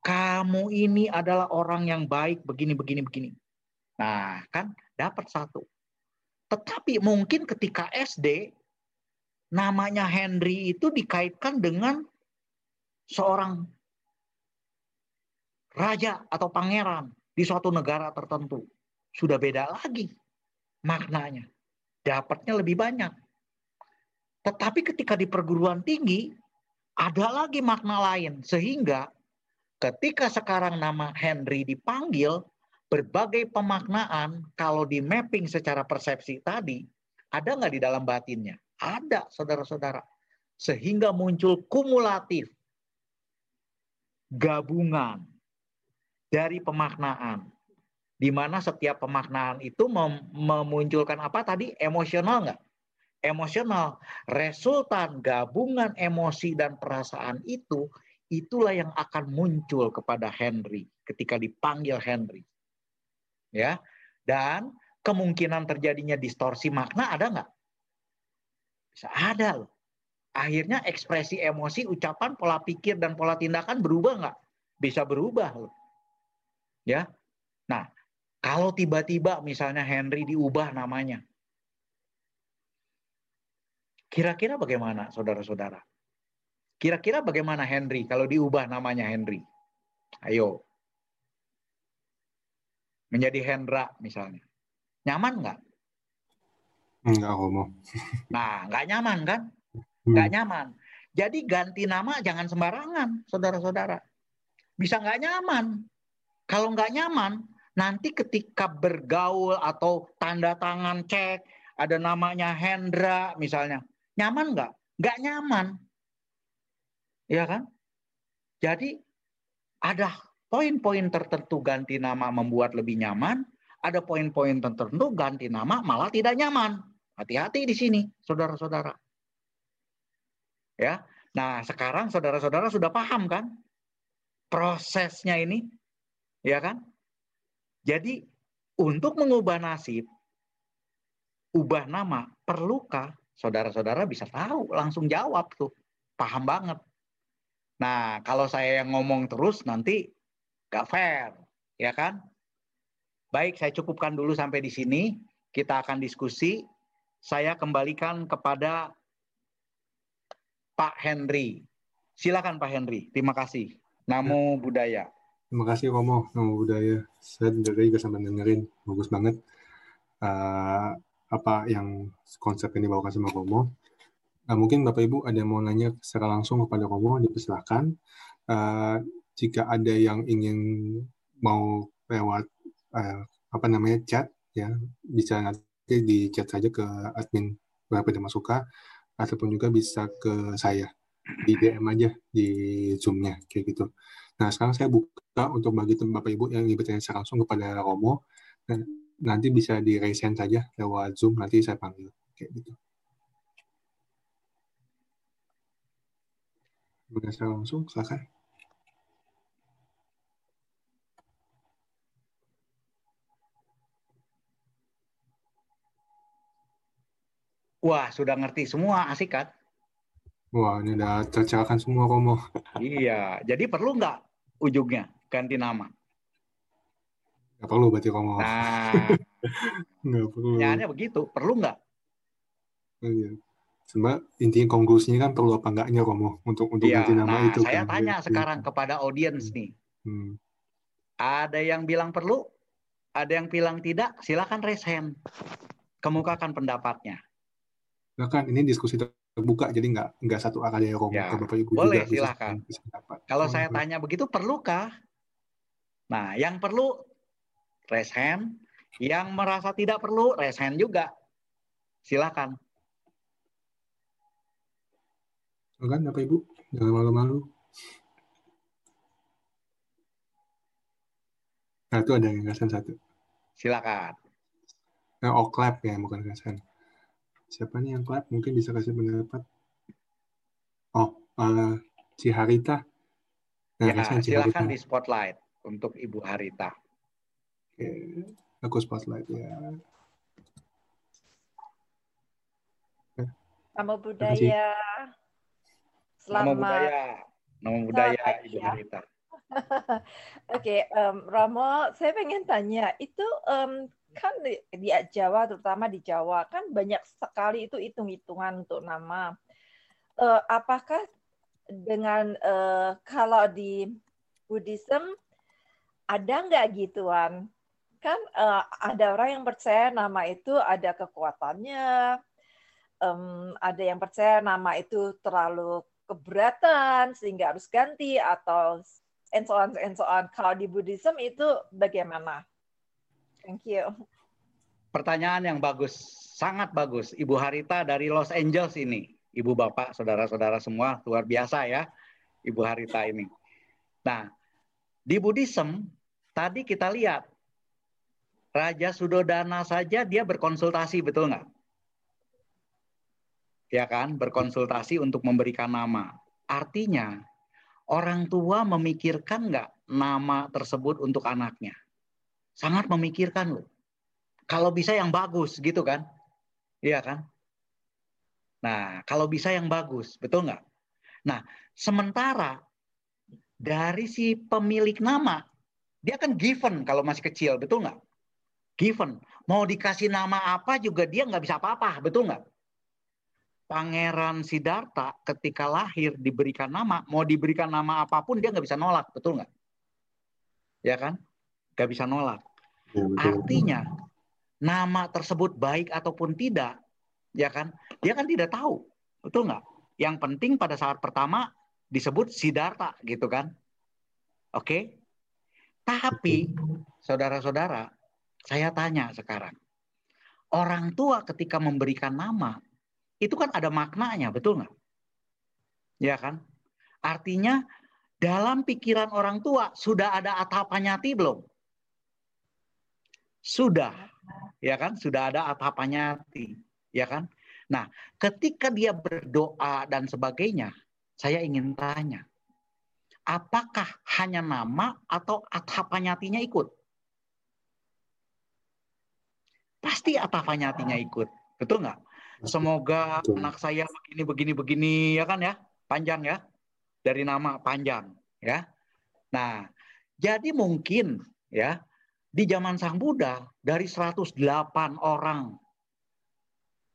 kamu ini adalah orang yang baik begini begini begini. Nah, kan dapat satu. Tetapi mungkin ketika SD namanya Henry itu dikaitkan dengan seorang raja atau pangeran di suatu negara tertentu. Sudah beda lagi maknanya. Dapatnya lebih banyak. Tetapi ketika di perguruan tinggi, ada lagi makna lain. Sehingga ketika sekarang nama Henry dipanggil, berbagai pemaknaan kalau di mapping secara persepsi tadi, ada nggak di dalam batinnya? Ada, saudara-saudara. Sehingga muncul kumulatif, gabungan, dari pemaknaan. Di mana setiap pemaknaan itu mem memunculkan apa tadi? Emosional nggak? Emosional. Resultan gabungan emosi dan perasaan itu, itulah yang akan muncul kepada Henry ketika dipanggil Henry. Ya, dan kemungkinan terjadinya distorsi makna ada nggak? Bisa ada loh. Akhirnya ekspresi emosi, ucapan, pola pikir, dan pola tindakan berubah nggak? Bisa berubah loh. Ya. Nah, kalau tiba-tiba misalnya Henry diubah namanya. Kira-kira bagaimana saudara-saudara? Kira-kira bagaimana Henry kalau diubah namanya Henry? Ayo. Menjadi Hendra misalnya. Nyaman nggak? Enggak, mau. Nah, nggak nyaman kan? Nggak hmm. nyaman. Jadi ganti nama jangan sembarangan, saudara-saudara. Bisa nggak nyaman. Kalau nggak nyaman, nanti ketika bergaul atau tanda tangan cek, ada namanya Hendra misalnya. Nyaman nggak? Nggak nyaman. Ya kan? Jadi ada poin-poin tertentu ganti nama membuat lebih nyaman, ada poin-poin tertentu ganti nama malah tidak nyaman. Hati-hati di sini, saudara-saudara. Ya. Nah, sekarang saudara-saudara sudah paham kan prosesnya ini? Ya kan? Jadi untuk mengubah nasib, ubah nama, perlukah saudara-saudara bisa tahu, langsung jawab tuh. Paham banget. Nah, kalau saya yang ngomong terus nanti gak fair, ya kan? Baik, saya cukupkan dulu sampai di sini. Kita akan diskusi. Saya kembalikan kepada Pak Henry. Silakan Pak Henry. Terima kasih. Namo budaya. Terima kasih Romo, Namo budaya. Saya dari juga sampai dengerin. Bagus banget. Uh, apa yang konsep yang dibawakan sama Romo. Nah, mungkin Bapak Ibu ada yang mau nanya secara langsung kepada Romo, dipersilahkan. Uh, jika ada yang ingin mau lewat uh, apa namanya chat, ya bisa nanti di chat saja ke admin Bapak Dama Suka, ataupun juga bisa ke saya di DM aja di Zoom-nya kayak gitu. Nah sekarang saya buka untuk bagi Bapak Ibu yang ingin bertanya secara langsung kepada Romo, dan nanti bisa di raise saja lewat Zoom, nanti saya panggil kayak gitu. Berdasar langsung, silakan. Wah, sudah ngerti semua, asik kan? Wah, ini udah tercerahkan semua, Romo. iya, jadi perlu nggak ujungnya ganti nama? Nggak perlu berarti, Romo. Nah, (laughs) nggak perlu. Pertanyaannya begitu, perlu nggak? Iya sebenarnya intinya konklusinya kan perlu apa enggaknya Romo untuk untuk ya, ganti nama nah, itu saya kan. tanya ya, sekarang kepada audiens nih hmm. ada yang bilang perlu ada yang bilang tidak silakan hand kemukakan pendapatnya nah kan ini diskusi terbuka jadi nggak nggak satu arah dari Romo ya, ke Bapak Ibu boleh juga silakan bisa, bisa kalau oh, saya tanya begitu perlukah nah yang perlu raise hand yang merasa tidak perlu raise hand juga silakan kan Bapak Ibu? Jangan malu-malu. Nah, itu ada yang satu. Silakan. Nah, oh, clap ya, bukan kasan. Siapa nih yang clap? Mungkin bisa kasih pendapat. Oh, uh, si Harita. Nah, ya, silakan Harita. di spotlight untuk Ibu Harita. Oke, aku spotlight ya. Nama budaya. Selamat nama budaya, nama budaya Selamat Ibu Harita. (laughs) Oke, okay, um, Ramo, saya pengen tanya, itu um, kan di, di Jawa, terutama di Jawa, kan banyak sekali itu hitung-hitungan untuk nama. Uh, apakah dengan uh, kalau di Buddhism ada nggak gituan? Kan uh, ada orang yang percaya nama itu ada kekuatannya, um, ada yang percaya nama itu terlalu keberatan sehingga harus ganti atau and so on and so on. Kalau di Buddhism itu bagaimana? Thank you. Pertanyaan yang bagus, sangat bagus. Ibu Harita dari Los Angeles ini. Ibu Bapak, saudara-saudara semua, luar biasa ya. Ibu Harita ini. Nah, di Buddhism tadi kita lihat Raja Sudodana saja dia berkonsultasi, betul nggak? ya kan, berkonsultasi untuk memberikan nama. Artinya, orang tua memikirkan nggak nama tersebut untuk anaknya? Sangat memikirkan loh. Kalau bisa yang bagus gitu kan? Iya kan? Nah, kalau bisa yang bagus, betul nggak? Nah, sementara dari si pemilik nama, dia kan given kalau masih kecil, betul nggak? Given. Mau dikasih nama apa juga dia nggak bisa apa-apa, betul nggak? Pangeran Siddhartha ketika lahir diberikan nama, mau diberikan nama apa pun dia nggak bisa nolak, betul nggak? Ya kan? Nggak bisa nolak. Ya, Artinya nama tersebut baik ataupun tidak, ya kan? Dia kan tidak tahu, betul nggak? Yang penting pada saat pertama disebut Siddhartha, gitu kan? Oke? Tapi saudara-saudara, saya tanya sekarang, orang tua ketika memberikan nama itu kan ada maknanya, betul nggak? Ya kan? Artinya dalam pikiran orang tua sudah ada atapanyati belum? Sudah, ya kan? Sudah ada atapanyati, ya kan? Nah, ketika dia berdoa dan sebagainya, saya ingin tanya, apakah hanya nama atau atapanyatinya ikut? Pasti atapanyatinya ikut, betul nggak? Semoga betul. anak saya begini begini begini ya kan ya, panjang ya, dari nama panjang ya. Nah, jadi mungkin ya di zaman Sang Buddha dari 108 orang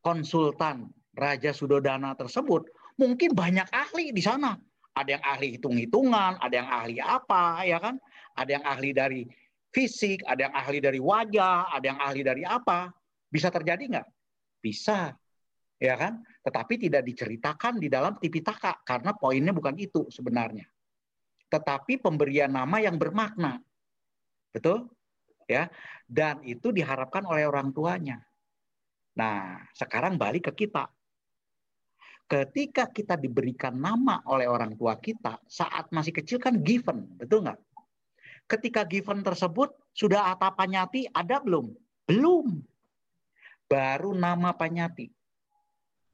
konsultan Raja Sudodana tersebut mungkin banyak ahli di sana ada yang ahli hitung-hitungan, ada yang ahli apa, ya kan? Ada yang ahli dari fisik, ada yang ahli dari wajah, ada yang ahli dari apa. Bisa terjadi nggak? Bisa, ya kan? Tetapi tidak diceritakan di dalam Tipitaka karena poinnya bukan itu sebenarnya. Tetapi pemberian nama yang bermakna, betul? Ya, dan itu diharapkan oleh orang tuanya. Nah, sekarang balik ke kita ketika kita diberikan nama oleh orang tua kita saat masih kecil kan given, betul nggak? Ketika given tersebut sudah atap panyati ada belum? Belum. Baru nama panyati.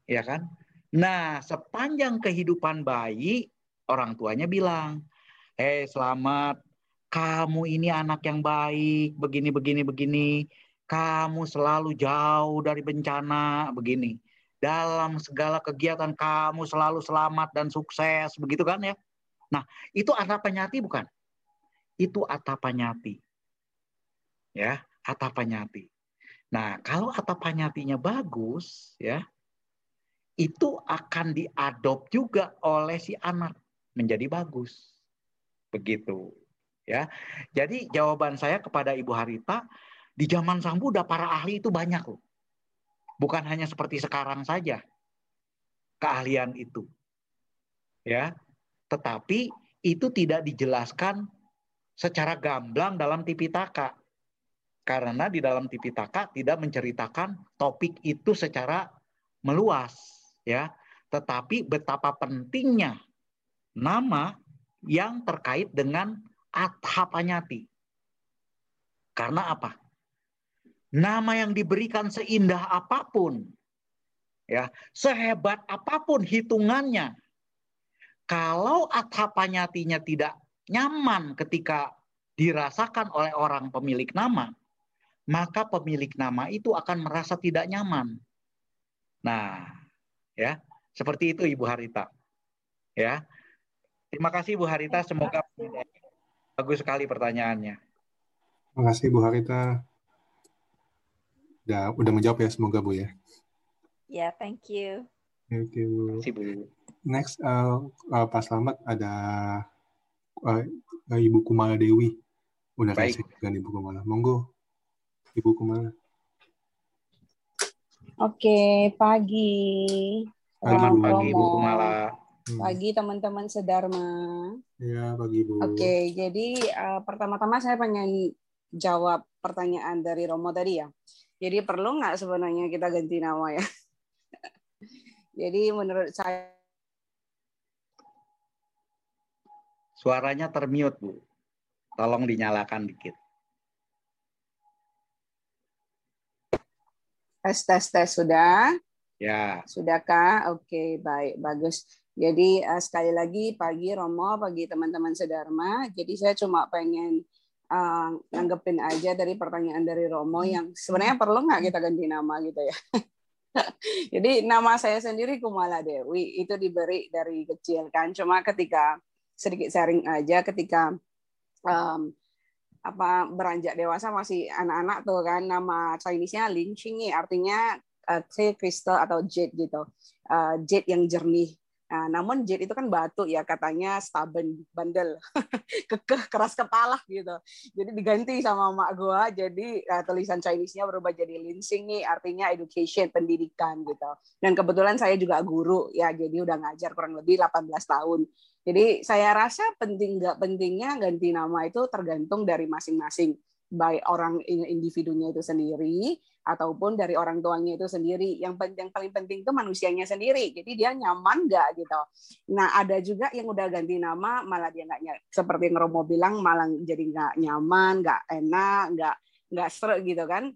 Ya kan? Nah, sepanjang kehidupan bayi, orang tuanya bilang, "Eh, selamat. Kamu ini anak yang baik, begini begini begini. Kamu selalu jauh dari bencana, begini." dalam segala kegiatan kamu selalu selamat dan sukses begitu kan ya? Nah itu atapanyati bukan? Itu atapanyati ya atapanyati nah kalau atapanyatinya bagus ya itu akan diadop juga oleh si anak menjadi bagus. Begitu ya jadi jawaban saya kepada Ibu Harita di zaman Sang Buddha para ahli itu banyak loh Bukan hanya seperti sekarang saja keahlian itu. Ya. Tetapi itu tidak dijelaskan secara gamblang dalam Tipitaka. Karena di dalam Tipitaka tidak menceritakan topik itu secara meluas, ya. Tetapi betapa pentingnya nama yang terkait dengan Athapanyati. Karena apa? Nama yang diberikan seindah apa pun, ya, sehebat apa pun hitungannya, kalau atapanyatinya tidak nyaman ketika dirasakan oleh orang pemilik nama, maka pemilik nama itu akan merasa tidak nyaman. Nah, ya, seperti itu Ibu Harita. Ya. Terima kasih Ibu Harita, semoga bagus sekali pertanyaannya. Terima kasih Bu Harita udah udah menjawab ya semoga Bu ya. Ya, yeah, thank you. Thank you. Terima Bu. Next uh, uh, Pak Slamet ada uh, Ibu Kumala Dewi. Udah Baik. dengan Ibu Kumala. Monggo. Ibu Kumala. Oke, pagi. Selamat pagi Ibu Kumala. Hmm. Pagi teman-teman Sedharma. Ya, pagi Bu. Oke, jadi uh, pertama-tama saya pengen jawab pertanyaan dari Romo tadi ya. Jadi perlu nggak sebenarnya kita ganti nama ya? (laughs) Jadi menurut saya Suaranya termute, Bu. Tolong dinyalakan dikit. Tes, tes, tes. Sudah? Ya. Sudahkah? Oke, baik. Bagus. Jadi uh, sekali lagi pagi Romo, pagi teman-teman Sedharma. Jadi saya cuma pengen uh, nanggepin aja dari pertanyaan dari Romo hmm. yang sebenarnya perlu nggak kita ganti nama gitu ya. (laughs) Jadi nama saya sendiri Kumala Dewi itu diberi dari kecil kan. Cuma ketika sedikit sharing aja ketika um, apa beranjak dewasa masih anak-anak tuh kan nama Chinese-nya Lin artinya uh, clear crystal atau jade gitu. Uh, jade yang jernih Nah, namun jade itu kan batu ya katanya stubborn, bandel, (laughs) kekeh, keras kepala gitu. Jadi diganti sama mak gua jadi uh, tulisan Chinese-nya berubah jadi linsing nih artinya education, pendidikan gitu. Dan kebetulan saya juga guru ya jadi udah ngajar kurang lebih 18 tahun. Jadi saya rasa penting nggak pentingnya ganti nama itu tergantung dari masing-masing baik orang individunya itu sendiri ataupun dari orang tuanya itu sendiri. Yang yang paling penting itu manusianya sendiri. Jadi dia nyaman nggak gitu. Nah ada juga yang udah ganti nama malah dia nggak seperti yang Romo bilang malah jadi nggak nyaman, nggak enak, nggak nggak seru gitu kan.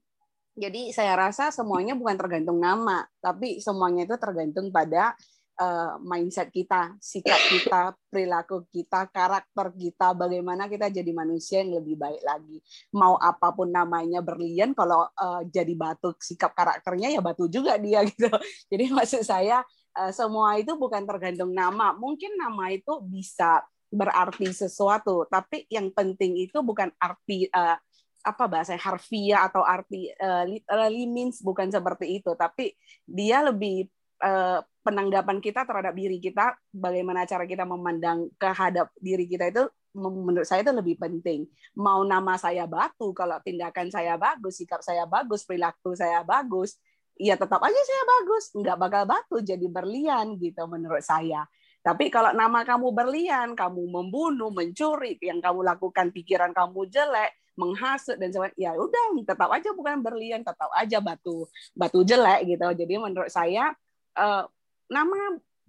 Jadi saya rasa semuanya bukan tergantung nama, tapi semuanya itu tergantung pada uh, mindset kita, sikap kita, perilaku kita, karakter kita, bagaimana kita jadi manusia yang lebih baik lagi. Mau apa pun namanya berlian, kalau uh, jadi batu sikap karakternya ya batu juga dia (laughs) gitu. Jadi maksud saya uh, semua itu bukan tergantung nama. Mungkin nama itu bisa berarti sesuatu, tapi yang penting itu bukan arti uh, apa bahasa harfiah atau arti uh, literally bukan seperti itu, tapi dia lebih uh, penanggapan kita terhadap diri kita, bagaimana cara kita memandang kehadap diri kita itu menurut saya itu lebih penting. Mau nama saya batu, kalau tindakan saya bagus, sikap saya bagus, perilaku saya bagus, ya tetap aja saya bagus, nggak bakal batu jadi berlian gitu menurut saya. Tapi kalau nama kamu berlian, kamu membunuh, mencuri, yang kamu lakukan pikiran kamu jelek, menghasut dan sebagainya, ya udah tetap aja bukan berlian, tetap aja batu batu jelek gitu. Jadi menurut saya eh, nama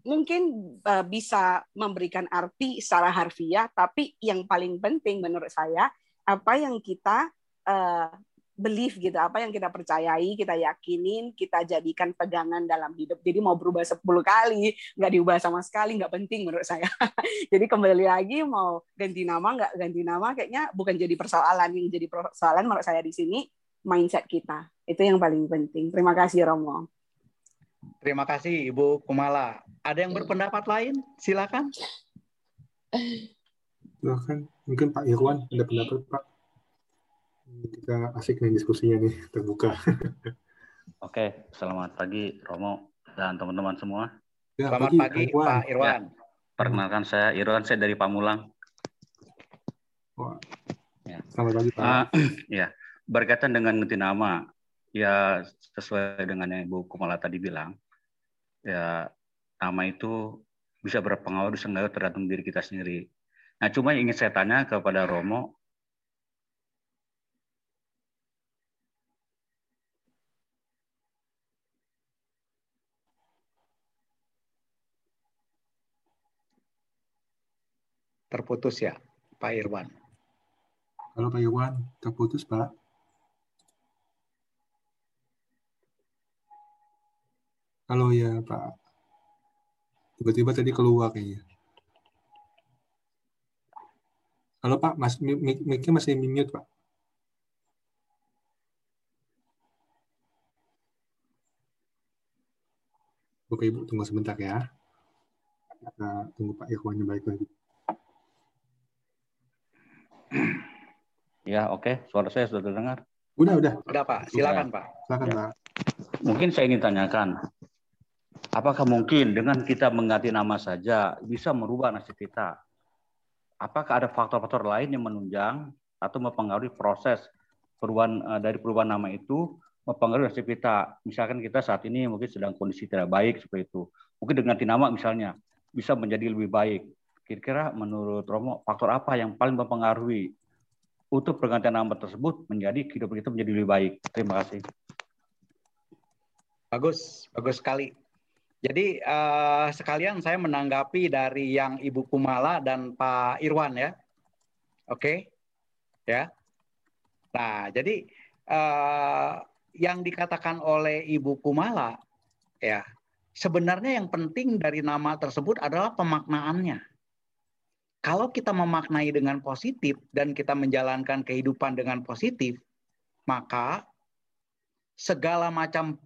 mungkin uh, bisa memberikan arti secara harfiah, tapi yang paling penting menurut saya apa yang kita uh, believe gitu, apa yang kita percayai, kita yakinin, kita jadikan pegangan dalam hidup. Jadi mau berubah 10 kali, nggak diubah sama sekali, nggak penting menurut saya. (laughs) jadi kembali lagi mau ganti nama, nggak ganti nama, kayaknya bukan jadi persoalan. Yang jadi persoalan menurut saya di sini mindset kita. Itu yang paling penting. Terima kasih Romo. Terima kasih Ibu Kumala. Ada yang berpendapat lain? Silakan. Silakan. Mungkin Pak Irwan ada pendapat Pak. Kita asik nih diskusinya nih terbuka. (laughs) Oke, selamat pagi Romo dan teman-teman semua. Ya, selamat pagi, pagi Irwan. Pak Irwan. Ya, perkenalkan saya Irwan, saya dari Pamulang. Wah. Ya. Selamat pagi Pak. Uh, (clears throat) ya, berkaitan dengan ngerti nama, ya sesuai dengan yang Ibu Kumala tadi bilang, ya nama itu bisa berpengaruh nggak tergantung diri kita sendiri. Nah, cuma ingin saya tanya kepada Romo, terputus ya, Pak Irwan. Kalau Pak Irwan terputus, Pak. Halo ya Pak. Tiba-tiba tadi keluar kayaknya. Halo Pak, Mas, mic-nya masih mute Pak. Oke Ibu, tunggu sebentar ya. Kita tunggu Pak Irwannya balik lagi. Ya, oke. Okay. Suara saya sudah terdengar. Udah, udah. Udah, Pak. Silakan, Pak. Silakan, ya. Pak. Mungkin saya ingin tanyakan, Apakah mungkin dengan kita mengganti nama saja bisa merubah nasib kita? Apakah ada faktor-faktor lain yang menunjang atau mempengaruhi proses perubahan eh, dari perubahan nama itu mempengaruhi nasib kita? Misalkan kita saat ini mungkin sedang kondisi tidak baik seperti itu. Mungkin dengan nama misalnya bisa menjadi lebih baik. Kira-kira menurut Romo faktor apa yang paling mempengaruhi untuk pergantian nama tersebut menjadi kehidupan kita menjadi lebih baik? Terima kasih. Bagus, bagus sekali. Jadi uh, sekalian saya menanggapi dari yang Ibu Kumala dan Pak Irwan ya. Oke. Okay? Ya. Nah, jadi uh, yang dikatakan oleh Ibu Kumala ya, sebenarnya yang penting dari nama tersebut adalah pemaknaannya. Kalau kita memaknai dengan positif dan kita menjalankan kehidupan dengan positif, maka segala macam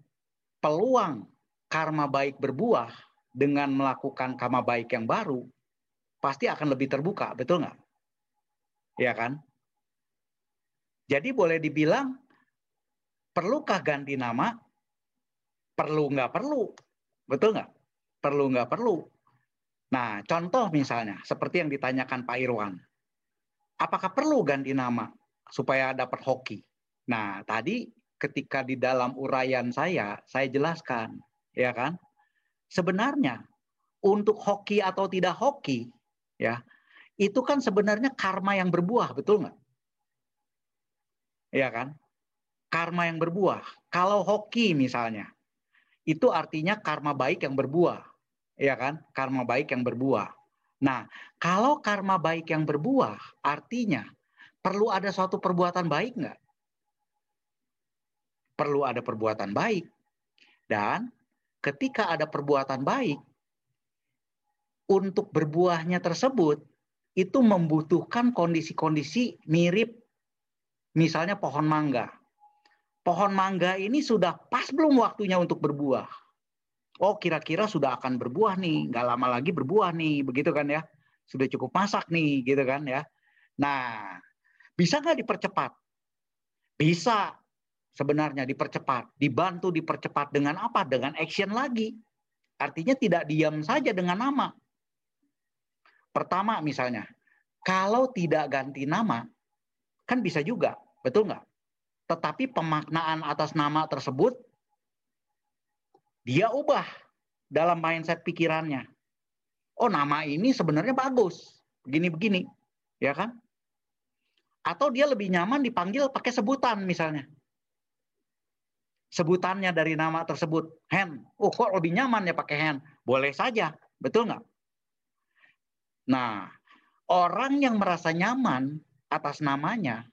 peluang karma baik berbuah dengan melakukan karma baik yang baru, pasti akan lebih terbuka, betul nggak? Ya kan? Jadi boleh dibilang, perlukah ganti nama? Perlu nggak perlu, betul nggak? Perlu nggak perlu. Nah, contoh misalnya, seperti yang ditanyakan Pak Irwan. Apakah perlu ganti nama supaya dapat hoki? Nah, tadi ketika di dalam uraian saya, saya jelaskan ya kan? Sebenarnya untuk hoki atau tidak hoki, ya itu kan sebenarnya karma yang berbuah, betul nggak? Ya kan? karma yang berbuah. Kalau hoki misalnya, itu artinya karma baik yang berbuah. Ya kan? Karma baik yang berbuah. Nah, kalau karma baik yang berbuah, artinya perlu ada suatu perbuatan baik nggak? Perlu ada perbuatan baik. Dan ketika ada perbuatan baik, untuk berbuahnya tersebut, itu membutuhkan kondisi-kondisi mirip misalnya pohon mangga. Pohon mangga ini sudah pas belum waktunya untuk berbuah? Oh kira-kira sudah akan berbuah nih, nggak lama lagi berbuah nih, begitu kan ya? Sudah cukup masak nih, gitu kan ya? Nah, bisa nggak dipercepat? Bisa sebenarnya dipercepat, dibantu dipercepat dengan apa? Dengan action lagi. Artinya tidak diam saja dengan nama. Pertama misalnya, kalau tidak ganti nama, kan bisa juga, betul nggak? Tetapi pemaknaan atas nama tersebut, dia ubah dalam mindset pikirannya. Oh nama ini sebenarnya bagus, begini-begini, ya kan? Atau dia lebih nyaman dipanggil pakai sebutan misalnya. Sebutannya dari nama tersebut, hand. Oh kok lebih nyaman ya pakai hand? Boleh saja, betul nggak? Nah, orang yang merasa nyaman atas namanya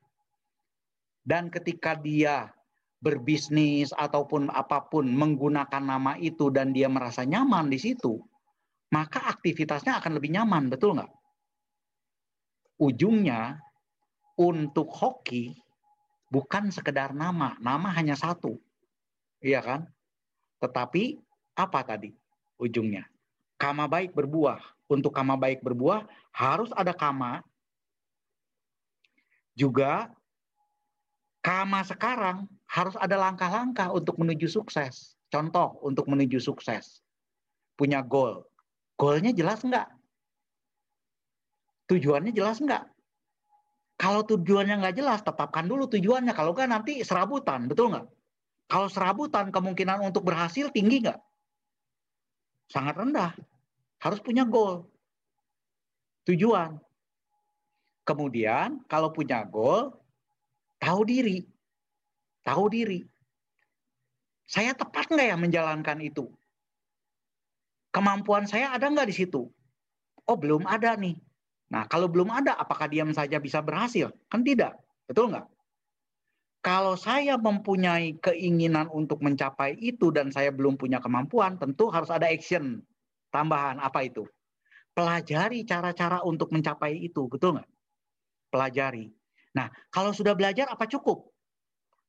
dan ketika dia berbisnis ataupun apa pun menggunakan nama itu dan dia merasa nyaman di situ, maka aktivitasnya akan lebih nyaman, betul nggak? Ujungnya untuk hoki bukan sekedar nama, nama hanya satu, iya kan? Tetapi apa tadi ujungnya? Kama baik berbuah, untuk kama baik berbuah harus ada kama juga kama sekarang harus ada langkah-langkah untuk menuju sukses. Contoh untuk menuju sukses. Punya goal. Goalnya jelas enggak? Tujuannya jelas enggak? Kalau tujuannya enggak jelas, tetapkan dulu tujuannya. Kalau enggak nanti serabutan, betul enggak? Kalau serabutan, kemungkinan untuk berhasil tinggi enggak? Sangat rendah harus punya goal. Tujuan. Kemudian kalau punya goal, tahu diri. Tahu diri. Saya tepat nggak ya menjalankan itu? Kemampuan saya ada nggak di situ? Oh belum ada nih. Nah kalau belum ada, apakah diam saja bisa berhasil? Kan tidak. Betul nggak? Kalau saya mempunyai keinginan untuk mencapai itu dan saya belum punya kemampuan, tentu harus ada action tambahan apa itu? Pelajari cara-cara untuk mencapai itu, betul nggak? Pelajari. Nah, kalau sudah belajar apa cukup?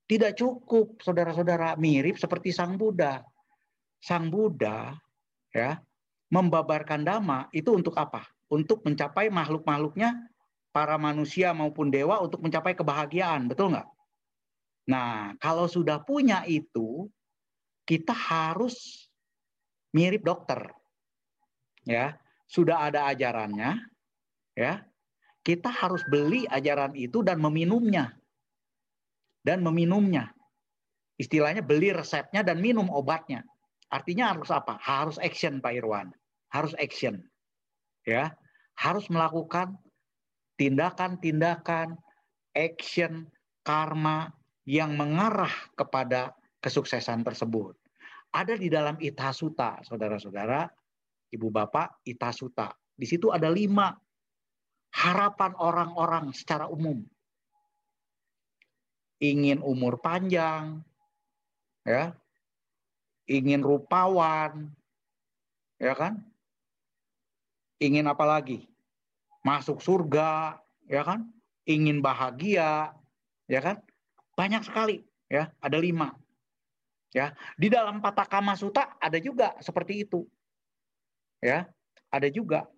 Tidak cukup, saudara-saudara, mirip seperti Sang Buddha. Sang Buddha ya membabarkan dhamma itu untuk apa? Untuk mencapai makhluk-makhluknya para manusia maupun dewa untuk mencapai kebahagiaan, betul nggak? Nah, kalau sudah punya itu, kita harus mirip dokter ya. Sudah ada ajarannya ya. Kita harus beli ajaran itu dan meminumnya. Dan meminumnya. Istilahnya beli resepnya dan minum obatnya. Artinya harus apa? Harus action Pak Irwan. Harus action ya. Harus melakukan tindakan-tindakan action karma yang mengarah kepada kesuksesan tersebut ada di dalam Itasuta saudara-saudara Ibu Bapak Itasuta. Di situ ada lima harapan orang-orang secara umum. Ingin umur panjang, ya, ingin rupawan, ya kan? Ingin apa lagi? Masuk surga, ya kan? Ingin bahagia, ya kan? Banyak sekali, ya. Ada lima, ya. Di dalam Patakama Suta ada juga seperti itu. Ya. Ada juga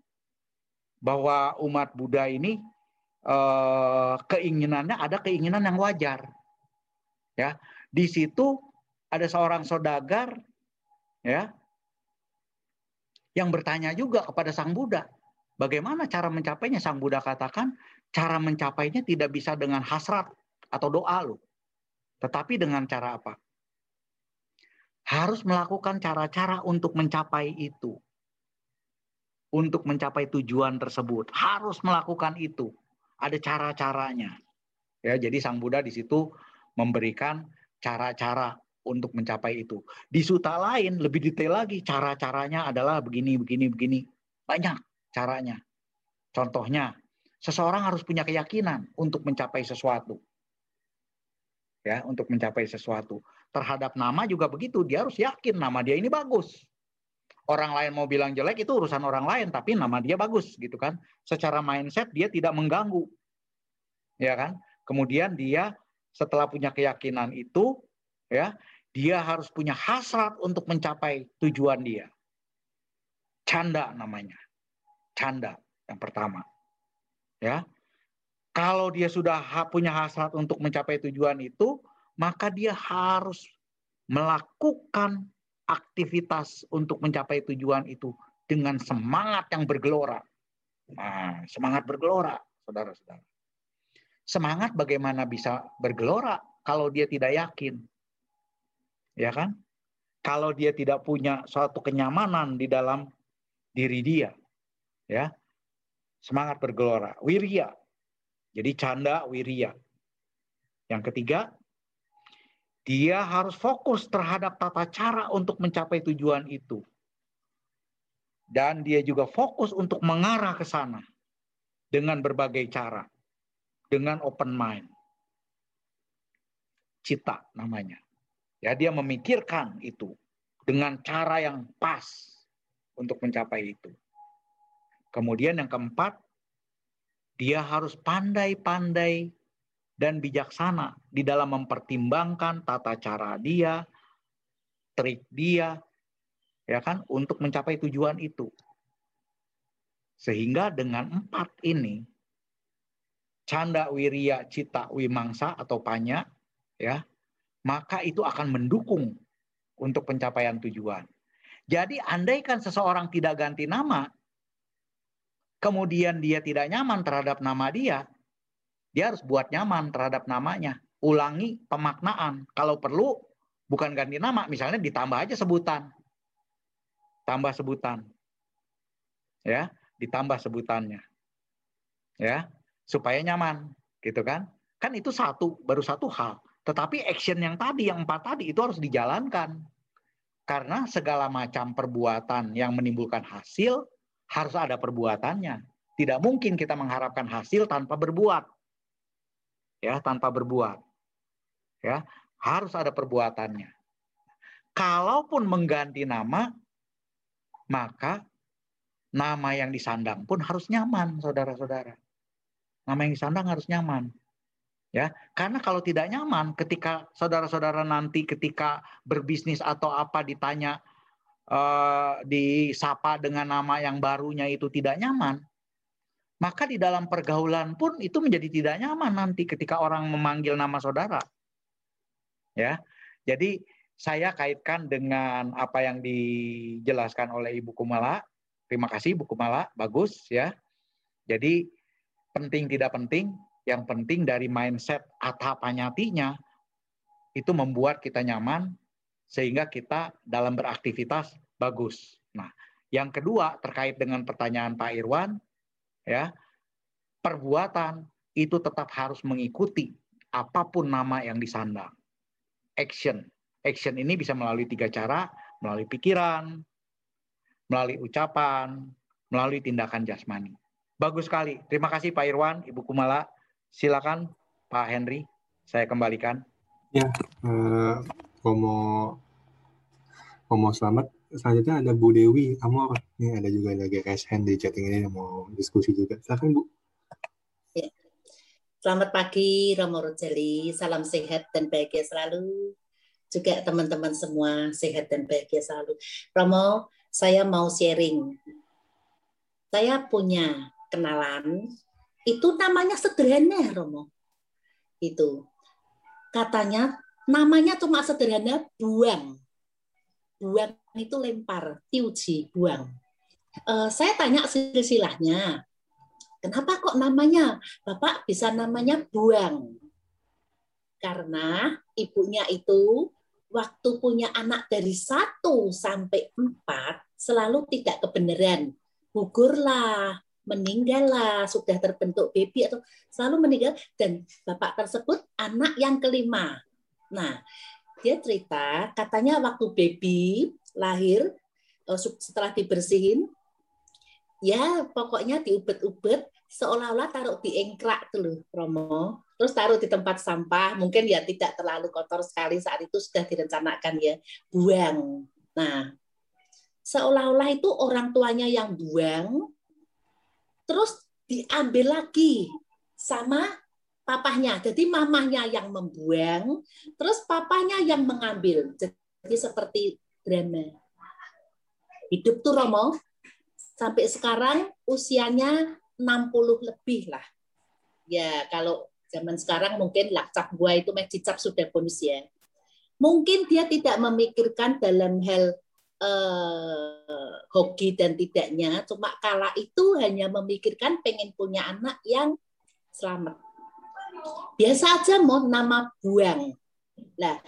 bahwa umat Buddha ini eh, keinginannya ada keinginan yang wajar. Ya. Di situ ada seorang saudagar ya yang bertanya juga kepada sang Buddha bagaimana cara mencapainya? Sang Buddha katakan cara mencapainya tidak bisa dengan hasrat atau doa lo tetapi dengan cara apa harus melakukan cara-cara untuk mencapai itu untuk mencapai tujuan tersebut. Harus melakukan itu. Ada cara-caranya. Ya, jadi Sang Buddha di situ memberikan cara-cara untuk mencapai itu. Di suta lain lebih detail lagi cara-caranya adalah begini begini begini. Banyak caranya. Contohnya, seseorang harus punya keyakinan untuk mencapai sesuatu. Ya, untuk mencapai sesuatu. Terhadap nama juga begitu, dia harus yakin nama dia ini bagus. Orang lain mau bilang jelek itu urusan orang lain, tapi nama dia bagus gitu kan. Secara mindset dia tidak mengganggu. Ya kan? Kemudian dia setelah punya keyakinan itu ya, dia harus punya hasrat untuk mencapai tujuan dia. Canda namanya. Canda yang pertama. Ya. Kalau dia sudah punya hasrat untuk mencapai tujuan itu, maka dia harus melakukan aktivitas untuk mencapai tujuan itu dengan semangat yang bergelora. Nah, semangat bergelora, saudara-saudara. Semangat bagaimana bisa bergelora kalau dia tidak yakin ya kan? Kalau dia tidak punya suatu kenyamanan di dalam diri dia, ya semangat bergelora, wirya. Jadi canda wirya. Yang ketiga, dia harus fokus terhadap tata cara untuk mencapai tujuan itu. Dan dia juga fokus untuk mengarah ke sana dengan berbagai cara. Dengan open mind. Cita namanya. Ya, dia memikirkan itu dengan cara yang pas untuk mencapai itu. Kemudian yang keempat, dia harus pandai-pandai dan bijaksana di dalam mempertimbangkan tata cara dia, trik dia, ya kan, untuk mencapai tujuan itu. Sehingga dengan empat ini, canda wirya cita wimangsa atau panya, ya, maka itu akan mendukung untuk pencapaian tujuan. Jadi andaikan seseorang tidak ganti nama, kemudian dia tidak nyaman terhadap nama dia, dia harus buat nyaman terhadap namanya. Ulangi pemaknaan. Kalau perlu bukan ganti nama, misalnya ditambah aja sebutan. Tambah sebutan. Ya, ditambah sebutannya. Ya, supaya nyaman, gitu kan? Kan itu satu, baru satu hal. Tetapi action yang tadi, yang empat tadi itu harus dijalankan. Karena segala macam perbuatan yang menimbulkan hasil harus ada perbuatannya. Tidak mungkin kita mengharapkan hasil tanpa berbuat. Ya, tanpa berbuat. Ya, harus ada perbuatannya. Kalaupun mengganti nama, maka nama yang disandang pun harus nyaman, saudara-saudara. Nama yang disandang harus nyaman ya karena kalau tidak nyaman ketika saudara-saudara nanti ketika berbisnis atau apa ditanya uh, disapa dengan nama yang barunya itu tidak nyaman maka di dalam pergaulan pun itu menjadi tidak nyaman nanti ketika orang memanggil nama saudara. Ya jadi saya kaitkan dengan apa yang dijelaskan oleh Ibu Kumala. Terima kasih Ibu Kumala. Bagus ya. Jadi penting tidak penting? Yang penting dari mindset atapanyatinya itu membuat kita nyaman sehingga kita dalam beraktivitas bagus. Nah, yang kedua terkait dengan pertanyaan Pak Irwan, ya perbuatan itu tetap harus mengikuti apa pun nama yang disandang. Action, action ini bisa melalui tiga cara, melalui pikiran, melalui ucapan, melalui tindakan jasmani. Bagus sekali. Terima kasih Pak Irwan, Ibu Kumala. Silakan Pak Henry, saya kembalikan. Ya, uh, Romo, Romo selamat. Selanjutnya ada Bu Dewi Amor. Ini ada juga lagi raise hand di chatting ini yang mau diskusi juga. Silakan Bu. Ya. Selamat pagi Romo Rojeli, salam sehat dan bahagia selalu. Juga teman-teman semua sehat dan bahagia selalu. Romo, saya mau sharing. Saya punya kenalan itu namanya sederhana Romo itu katanya namanya cuma sederhana buang. Buang itu lempar tiuji buang. Uh, saya tanya silsilahnya kenapa kok namanya? Bapak bisa namanya buang. Karena ibunya itu waktu punya anak dari satu sampai empat selalu tidak kebenaran. Gugurlah meninggal lah, sudah terbentuk baby atau selalu meninggal. Dan bapak tersebut anak yang kelima. Nah, dia cerita katanya waktu baby lahir eh, setelah dibersihin ya pokoknya diubet-ubet seolah-olah taruh di engkrak tuh loh, Romo. Terus taruh di tempat sampah, mungkin ya tidak terlalu kotor sekali saat itu sudah direncanakan ya, buang. Nah, seolah-olah itu orang tuanya yang buang, terus diambil lagi sama papahnya. Jadi mamahnya yang membuang, terus papahnya yang mengambil. Jadi seperti drama. Hidup tuh Romo, sampai sekarang usianya 60 lebih lah. Ya, kalau zaman sekarang mungkin lakcap gua itu cicap sudah bonus ya. Mungkin dia tidak memikirkan dalam hal eh, hoki dan tidaknya, cuma kala itu hanya memikirkan pengen punya anak yang selamat. Biasa aja mau nama buang. Nah,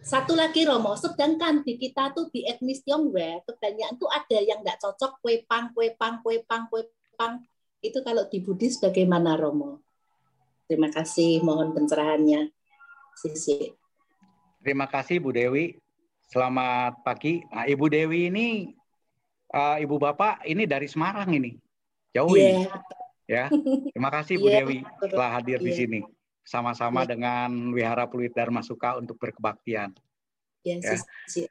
satu lagi Romo, sedangkan di kita tuh di etnis Tionghoa kebanyakan tuh ada yang nggak cocok kue pang, kue pang, kue pang, kue pang. Itu kalau di Buddhis bagaimana Romo? Terima kasih, mohon pencerahannya. Sisi. Terima kasih Bu Dewi. Selamat pagi. Nah, Ibu Dewi ini uh, Ibu Bapak ini dari Semarang ini. Jauh yeah. ini. Ya. Terima kasih Bu yeah, Dewi telah hadir yeah. di iya. sini. Sama-sama yeah. dengan Wihara Pluit Dharma Suka untuk berkebaktian. Yeah, ya. Sisi.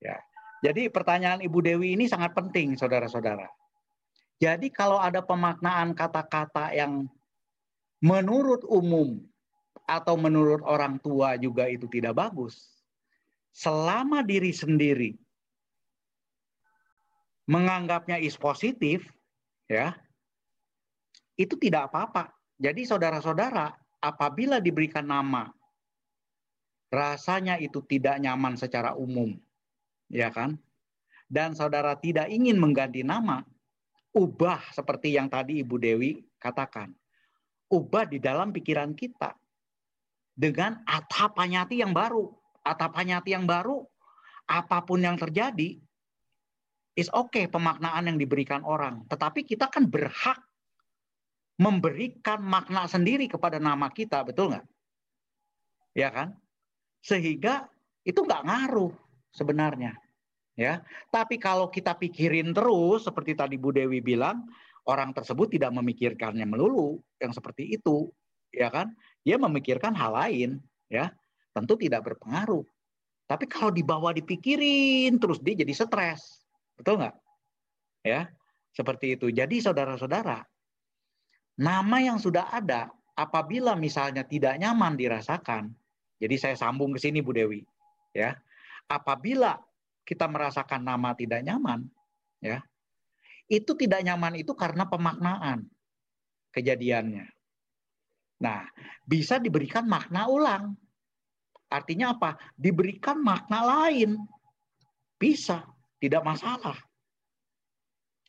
Ya. Jadi pertanyaan Ibu Dewi ini sangat penting, saudara-saudara. Jadi kalau ada pemaknaan kata-kata yang menurut umum atau menurut orang tua juga itu tidak bagus, selama diri sendiri menganggapnya is positif, ya, itu tidak apa-apa. Jadi saudara-saudara, apabila diberikan nama, rasanya itu tidak nyaman secara umum, ya kan? Dan saudara tidak ingin mengganti nama, ubah seperti yang tadi Ibu Dewi katakan. Ubah di dalam pikiran kita dengan atapanyati yang baru. Atapanyati yang baru, apa pun yang terjadi, is okay pemaknaan yang diberikan orang. Tetapi kita kan berhak memberikan makna sendiri kepada nama kita, betul nggak? Ya kan? Sehingga itu nggak ngaruh sebenarnya ya. Tapi kalau kita pikirin terus seperti tadi Bu Dewi bilang, orang tersebut tidak memikirkannya melulu yang seperti itu, ya kan? Dia memikirkan hal lain, ya. Tentu tidak berpengaruh. Tapi kalau dibawa dipikirin terus dia jadi stres. Betul nggak? Ya, seperti itu. Jadi saudara-saudara, nama yang sudah ada apabila misalnya tidak nyaman dirasakan, jadi saya sambung ke sini Bu Dewi, ya. Apabila kita merasakan nama tidak nyaman, ya, itu tidak nyaman itu karena pemaknaan kejadiannya. Nah, bisa diberikan makna ulang. Artinya apa? Diberikan makna lain. Bisa, tidak masalah.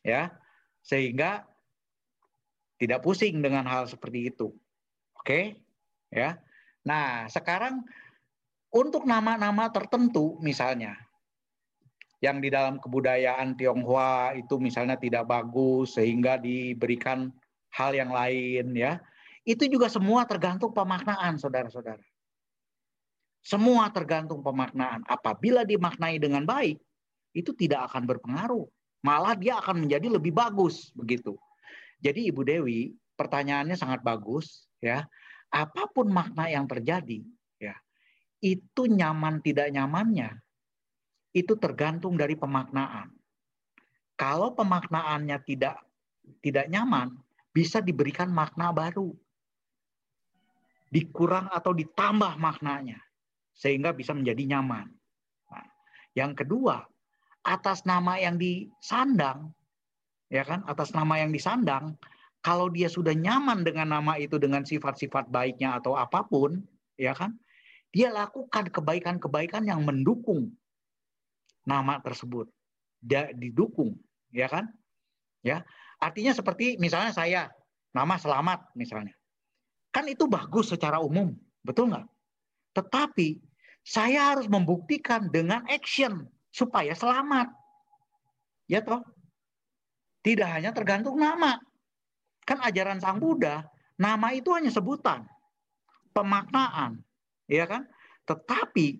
Ya. Sehingga tidak pusing dengan hal seperti itu. Oke? Ya. Nah, sekarang untuk nama-nama tertentu misalnya yang di dalam kebudayaan Tionghoa itu misalnya tidak bagus sehingga diberikan hal yang lain ya. Itu juga semua tergantung pemaknaan saudara-saudara. Semua tergantung pemaknaan. Apabila dimaknai dengan baik, itu tidak akan berpengaruh. Malah dia akan menjadi lebih bagus begitu. Jadi Ibu Dewi, pertanyaannya sangat bagus ya. Apa pun makna yang terjadi ya, itu nyaman tidak nyamannya itu tergantung dari pemaknaan. Kalau pemaknaannya tidak tidak nyaman, bisa diberikan makna baru. Dikurang atau ditambah maknanya sehingga bisa menjadi nyaman. Nah, yang kedua, atas nama yang disandang ya kan, atas nama yang disandang, kalau dia sudah nyaman dengan nama itu dengan sifat-sifat baiknya atau apa pun, ya kan? Dia lakukan kebaikan-kebaikan yang mendukung nama tersebut dia didukung ya kan ya. Artinya seperti misalnya saya nama selamat misalnya. Kan itu bagus secara umum betul nggak? Tetapi saya harus membuktikan dengan action supaya selamat. Ya toh tidak hanya tergantung nama Kan ajaran Sang Buddha, nama itu hanya sebutan, pemaknaan, ya kan? Tetapi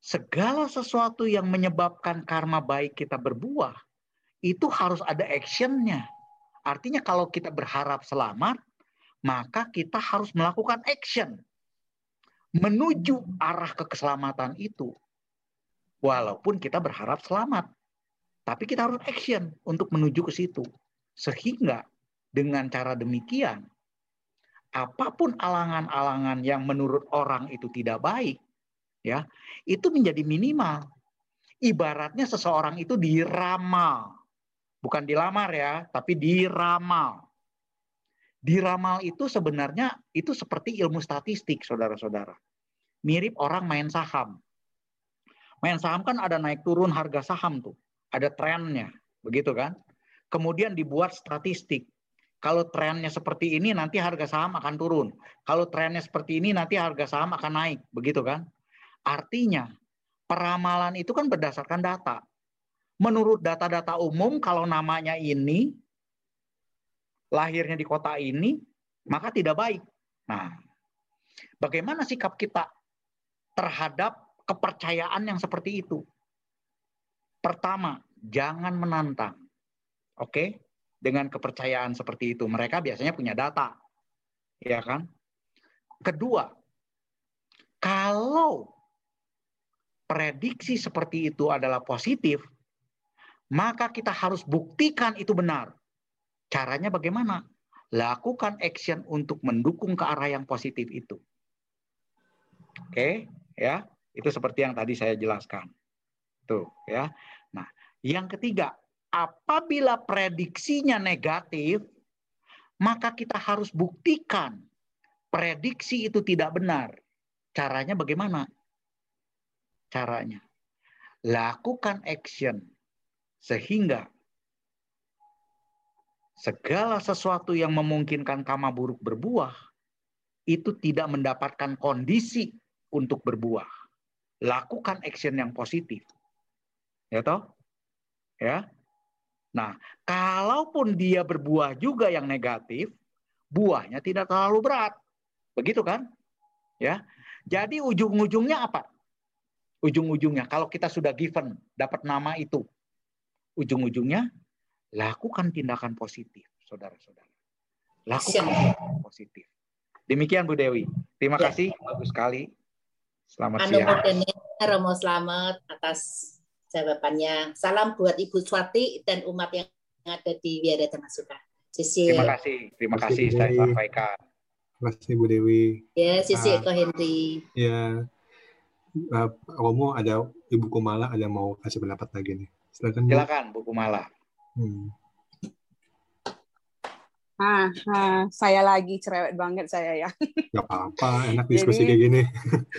segala sesuatu yang menyebabkan karma baik kita berbuah, itu harus ada actionnya. Artinya kalau kita berharap selamat, maka kita harus melakukan action menuju arah ke keselamatan itu. Walaupun kita berharap selamat, tapi kita harus action untuk menuju ke situ. Sehingga dengan cara demikian, apa pun alangan-alangan yang menurut orang itu tidak baik, ya itu menjadi minimal. Ibaratnya seseorang itu diramal, bukan dilamar ya, tapi diramal. Diramal itu sebenarnya itu seperti ilmu statistik, saudara-saudara. Mirip orang main saham. Main saham kan ada naik turun harga saham tuh, ada trennya, begitu kan? Kemudian dibuat statistik. Kalau trennya seperti ini, nanti harga saham akan turun. Kalau trennya seperti ini, nanti harga saham akan naik, begitu kan? Artinya, peramalan itu kan berdasarkan data. Menurut data-data umum, kalau namanya ini, lahirnya di kota ini, maka tidak baik. Nah, bagaimana sikap kita terhadap kepercayaan yang seperti itu? Pertama, jangan menantang. Oke? Dengan kepercayaan seperti itu, mereka biasanya punya data. Ya kan? Kedua, kalau prediksi seperti itu adalah positif, maka kita harus buktikan itu benar. Caranya bagaimana? Lakukan action untuk mendukung ke arah yang positif itu. Oke, ya. Itu seperti yang tadi saya jelaskan. Tuh, ya. Yang ketiga, apabila prediksinya negatif, maka kita harus buktikan prediksi itu tidak benar. Caranya bagaimana? caranya. Lakukan action sehingga segala sesuatu yang memungkinkan kama buruk berbuah itu tidak mendapatkan kondisi untuk berbuah. Lakukan action yang positif. Ya toh? Ya. Nah, kalaupun dia berbuah juga yang negatif, buahnya tidak terlalu berat. Begitu kan? Ya. Jadi ujung-ujungnya apa? ujung-ujungnya kalau kita sudah given dapat nama itu ujung-ujungnya lakukan tindakan positif saudara-saudara lakukan tindakan positif demikian Bu Dewi terima ya. kasih bagus sekali selamat anu siang Romo selamat atas jawabannya salam buat Ibu Swati dan umat yang ada di Wiara Masuka Sisi. Terima kasih, terima kasih saya sampaikan. Terima kasih Bu Dewi. Ya, Sisi uh, Eko Henry. Ya, uh, Romo ada Ibu Kumala ada mau kasih pendapat lagi nih. Silakan. Silakan Bu Kumala. Hmm. Ah, ah, saya lagi cerewet banget saya ya. Gak apa-apa, enak diskusi Jadi, kayak gini.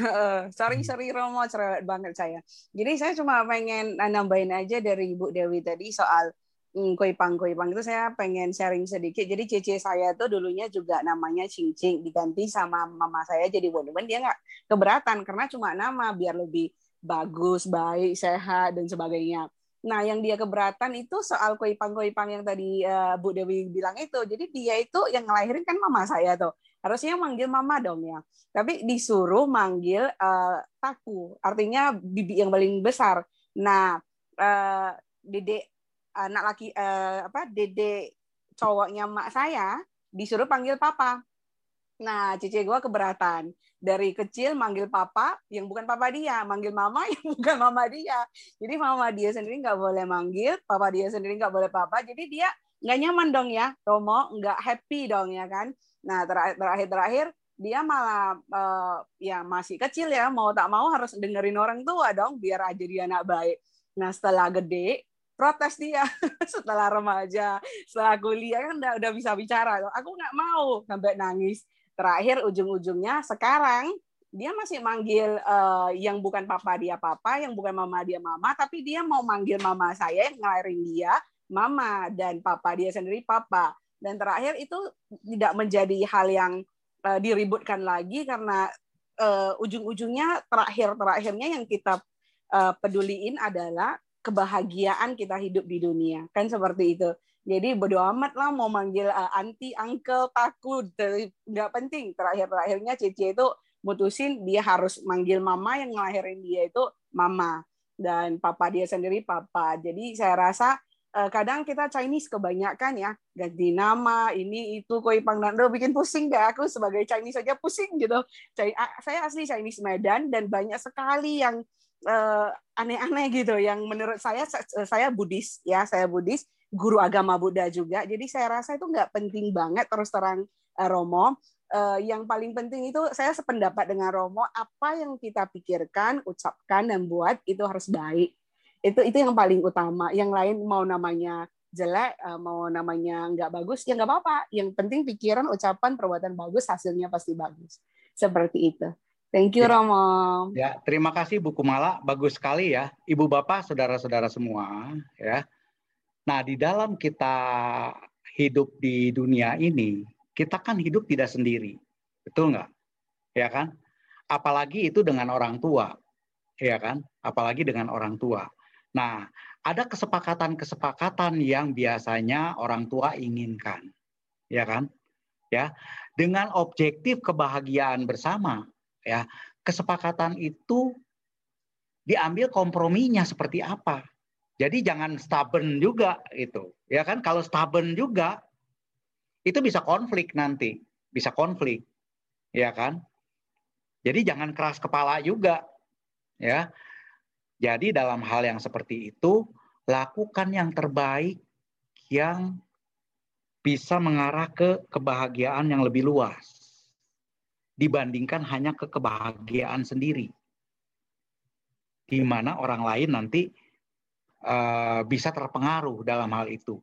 Uh, sorry, sorry Romo, cerewet banget saya. Jadi saya cuma pengen nambahin aja dari Ibu Dewi tadi soal Hmm, Koipang Koipang itu saya pengen sharing sedikit. Jadi cece saya tuh dulunya juga namanya Cing Cing diganti sama mama saya jadi Wonderman. Dia nggak keberatan karena cuma nama biar lebih bagus, baik, sehat dan sebagainya. Nah, yang dia keberatan itu soal Koipang Koipang yang tadi uh, Bu Dewi bilang itu. Jadi dia itu yang ngelahirin kan mama saya tuh. Harusnya manggil mama dong ya. Tapi disuruh manggil uh, Taku, artinya bibi yang paling besar. Nah, uh, Dedek anak laki uh, apa dede cowoknya mak saya disuruh panggil papa. Nah, cici gue keberatan. Dari kecil manggil papa yang bukan papa dia, manggil mama (laughs) yang bukan mama dia. Jadi mama dia sendiri nggak boleh manggil, papa dia sendiri nggak boleh papa. Jadi dia nggak nyaman dong ya, Romo nggak happy dong ya kan. Nah terakhir terakhir terakhir dia malah uh, ya masih kecil ya, mau tak mau harus dengerin orang tua dong biar aja dia anak baik. Nah setelah gede protes dia (laughs) setelah remaja setelah kuliah kan udah udah bisa bicara aku nggak mau sampai nangis terakhir ujung-ujungnya sekarang dia masih manggil uh, yang bukan papa dia papa yang bukan mama dia mama tapi dia mau manggil mama saya yang ngelahirin dia mama dan papa dia sendiri papa. Dan terakhir itu tidak menjadi hal yang uh, diributkan lagi karena uh, ujung-ujungnya terakhir terakhirnya yang kita uh, peduliin adalah kebahagiaan kita hidup di dunia. Kan seperti itu Jadi bodo amat lah mau manggil uh, anti, uncle, takut, nggak penting. Terakhir-terakhirnya Cici itu mutusin dia harus manggil mama yang ngelahirin dia itu mama. Dan papa dia sendiri papa. Jadi saya rasa uh, kadang kita Chinese kebanyakan ya. Ganti nama ini itu koi pangdando bikin pusing deh aku sebagai Chinese saja pusing gitu. Saya asli Chinese Medan dan banyak sekali yang uh, aneh-aneh gitu. Yang menurut saya saya Buddhis ya. Saya Buddhis guru agama Buddha juga. Jadi saya rasa itu nggak penting banget terus terang uh, Romo. Uh, yang paling penting itu saya sependapat dengan Romo apa yang kita pikirkan, ucapkan dan buat itu harus baik. Itu itu yang paling utama. Yang lain mau namanya jelek, uh, mau namanya nggak bagus ya nggak apa-apa. Yang penting pikiran, ucapan, perbuatan bagus, hasilnya pasti bagus. Seperti itu. Thank you, ya. Romo. Ya, terima kasih Bu Kumala. Bagus sekali ya. Ibu Bapak, saudara-saudara semua. Ya, Nah, di dalam kita hidup di dunia ini, kita kan hidup tidak sendiri. Betul nggak? Ya kan? Apalagi itu dengan orang tua. Ya kan? Apalagi dengan orang tua. Nah, ada kesepakatan-kesepakatan yang biasanya orang tua inginkan. Ya kan? Ya. Dengan objektif kebahagiaan bersama, ya. Kesepakatan itu diambil komprominya seperti apa? Jadi jangan stubborn juga itu. Ya kan kalau stubborn juga itu bisa konflik nanti, bisa konflik. Ya kan? Jadi jangan keras kepala juga. Ya. Jadi dalam hal yang seperti itu lakukan yang terbaik yang bisa mengarah ke kebahagiaan yang lebih luas dibandingkan hanya ke kebahagiaan sendiri. Di mana orang lain nanti uh, bisa terpengaruh dalam hal itu.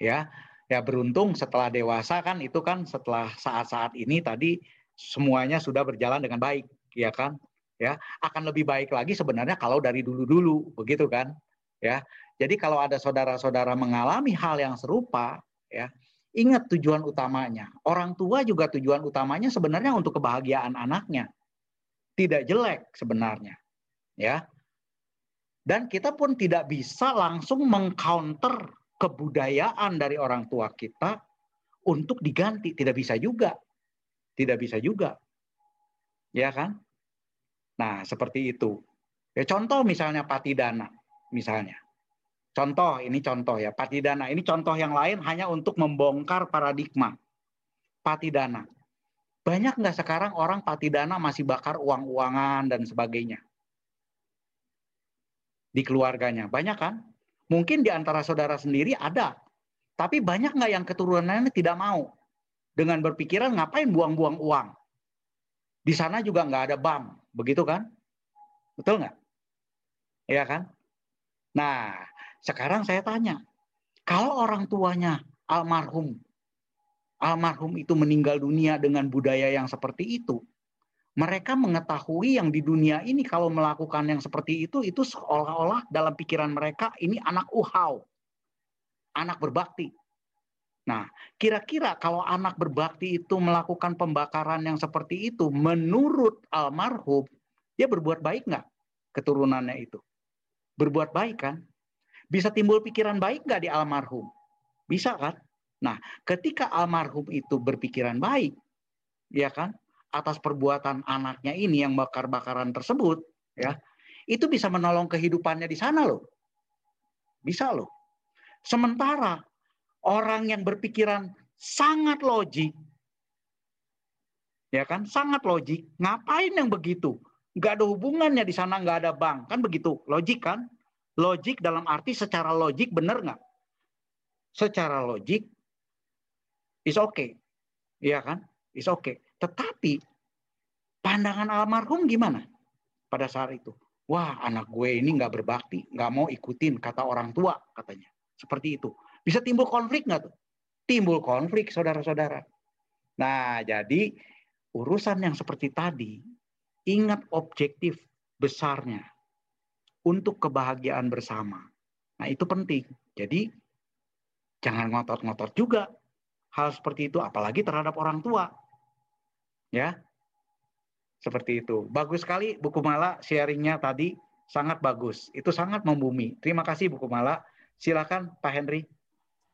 Ya, ya beruntung setelah dewasa kan itu kan setelah saat-saat ini tadi semuanya sudah berjalan dengan baik, ya kan? Ya, akan lebih baik lagi sebenarnya kalau dari dulu-dulu, begitu kan? Ya. Jadi kalau ada saudara-saudara mengalami hal yang serupa, ya, ingat tujuan utamanya. Orang tua juga tujuan utamanya sebenarnya untuk kebahagiaan anaknya. Tidak jelek sebenarnya. Ya. Dan kita pun tidak bisa langsung mengcounter kebudayaan dari orang tua kita untuk diganti. Tidak bisa juga. Tidak bisa juga. Ya kan? Nah, seperti itu. Ya contoh misalnya patidana, misalnya. Contoh, ini contoh ya, patidana. Ini contoh yang lain hanya untuk membongkar paradigma. Patidana. Banyak nggak sekarang orang patidana masih bakar uang-uangan dan sebagainya? Di keluarganya? Banyak kan? Mungkin di antara saudara sendiri ada. Tapi banyak nggak yang keturunannya tidak mau? Dengan berpikiran ngapain buang-buang uang? Di sana juga nggak ada bank. Begitu kan? Betul nggak? Iya kan? Nah, sekarang saya tanya. Kalau orang tuanya almarhum, almarhum itu meninggal dunia dengan budaya yang seperti itu, mereka mengetahui yang di dunia ini kalau melakukan yang seperti itu itu seolah-olah dalam pikiran mereka ini anak uhau. Anak berbakti. Nah, kira-kira kalau anak berbakti itu melakukan pembakaran yang seperti itu menurut almarhum, dia berbuat baik nggak keturunannya itu? Berbuat baik kan? Bisa timbul pikiran baik nggak di almarhum? Bisa kan? Nah, ketika almarhum itu berpikiran baik, ya kan? Atas perbuatan anaknya ini yang bakar-bakaran tersebut, ya, itu bisa menolong kehidupannya di sana loh. Bisa loh. Sementara orang yang berpikiran sangat logik, ya kan, sangat logik, ngapain yang begitu? Nggak ada hubungannya di sana, nggak ada bank, kan begitu? Logik kan? Logik dalam arti secara logik benar nggak? Secara logik is okay, iya kan? Is okay. Tetapi pandangan almarhum gimana pada saat itu? Wah, anak gue ini nggak berbakti, nggak mau ikutin kata orang tua katanya. Seperti itu. Bisa timbul konflik nggak tuh? Timbul konflik, saudara-saudara. Nah, jadi urusan yang seperti tadi, ingat objektif besarnya untuk kebahagiaan bersama. Nah, itu penting. Jadi, jangan ngotot-ngotot juga hal seperti itu, apalagi terhadap orang tua. Ya, seperti itu. Bagus sekali buku Mala sharingnya tadi sangat bagus. Itu sangat membumi. Terima kasih buku Mala. Silakan Pak Henry.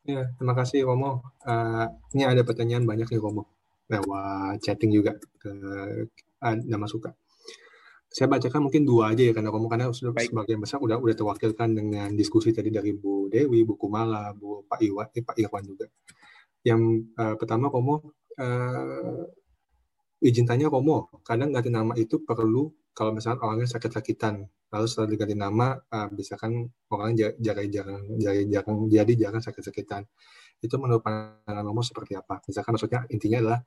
Ya, terima kasih Romo. Uh, ini ada pertanyaan banyak nih Romo lewat chatting juga ke uh, nama suka. Saya bacakan mungkin dua aja ya karena Romo karena sudah Baik. sebagian besar udah udah terwakilkan dengan diskusi tadi dari Bu Dewi, Bu Kumala, Bu Pak Iwan, eh, Pak Irwan juga. Yang uh, pertama Romo uh, izin tanya Romo, kadang ganti nama itu perlu kalau misalnya orangnya sakit-sakitan. Lalu setelah diganti nama uh, bisa kan orang jaga jarang jadi jarang jadi jarang sakit-sakitan. Itu menurut pandangan Romo seperti apa? Misalkan maksudnya intinya adalah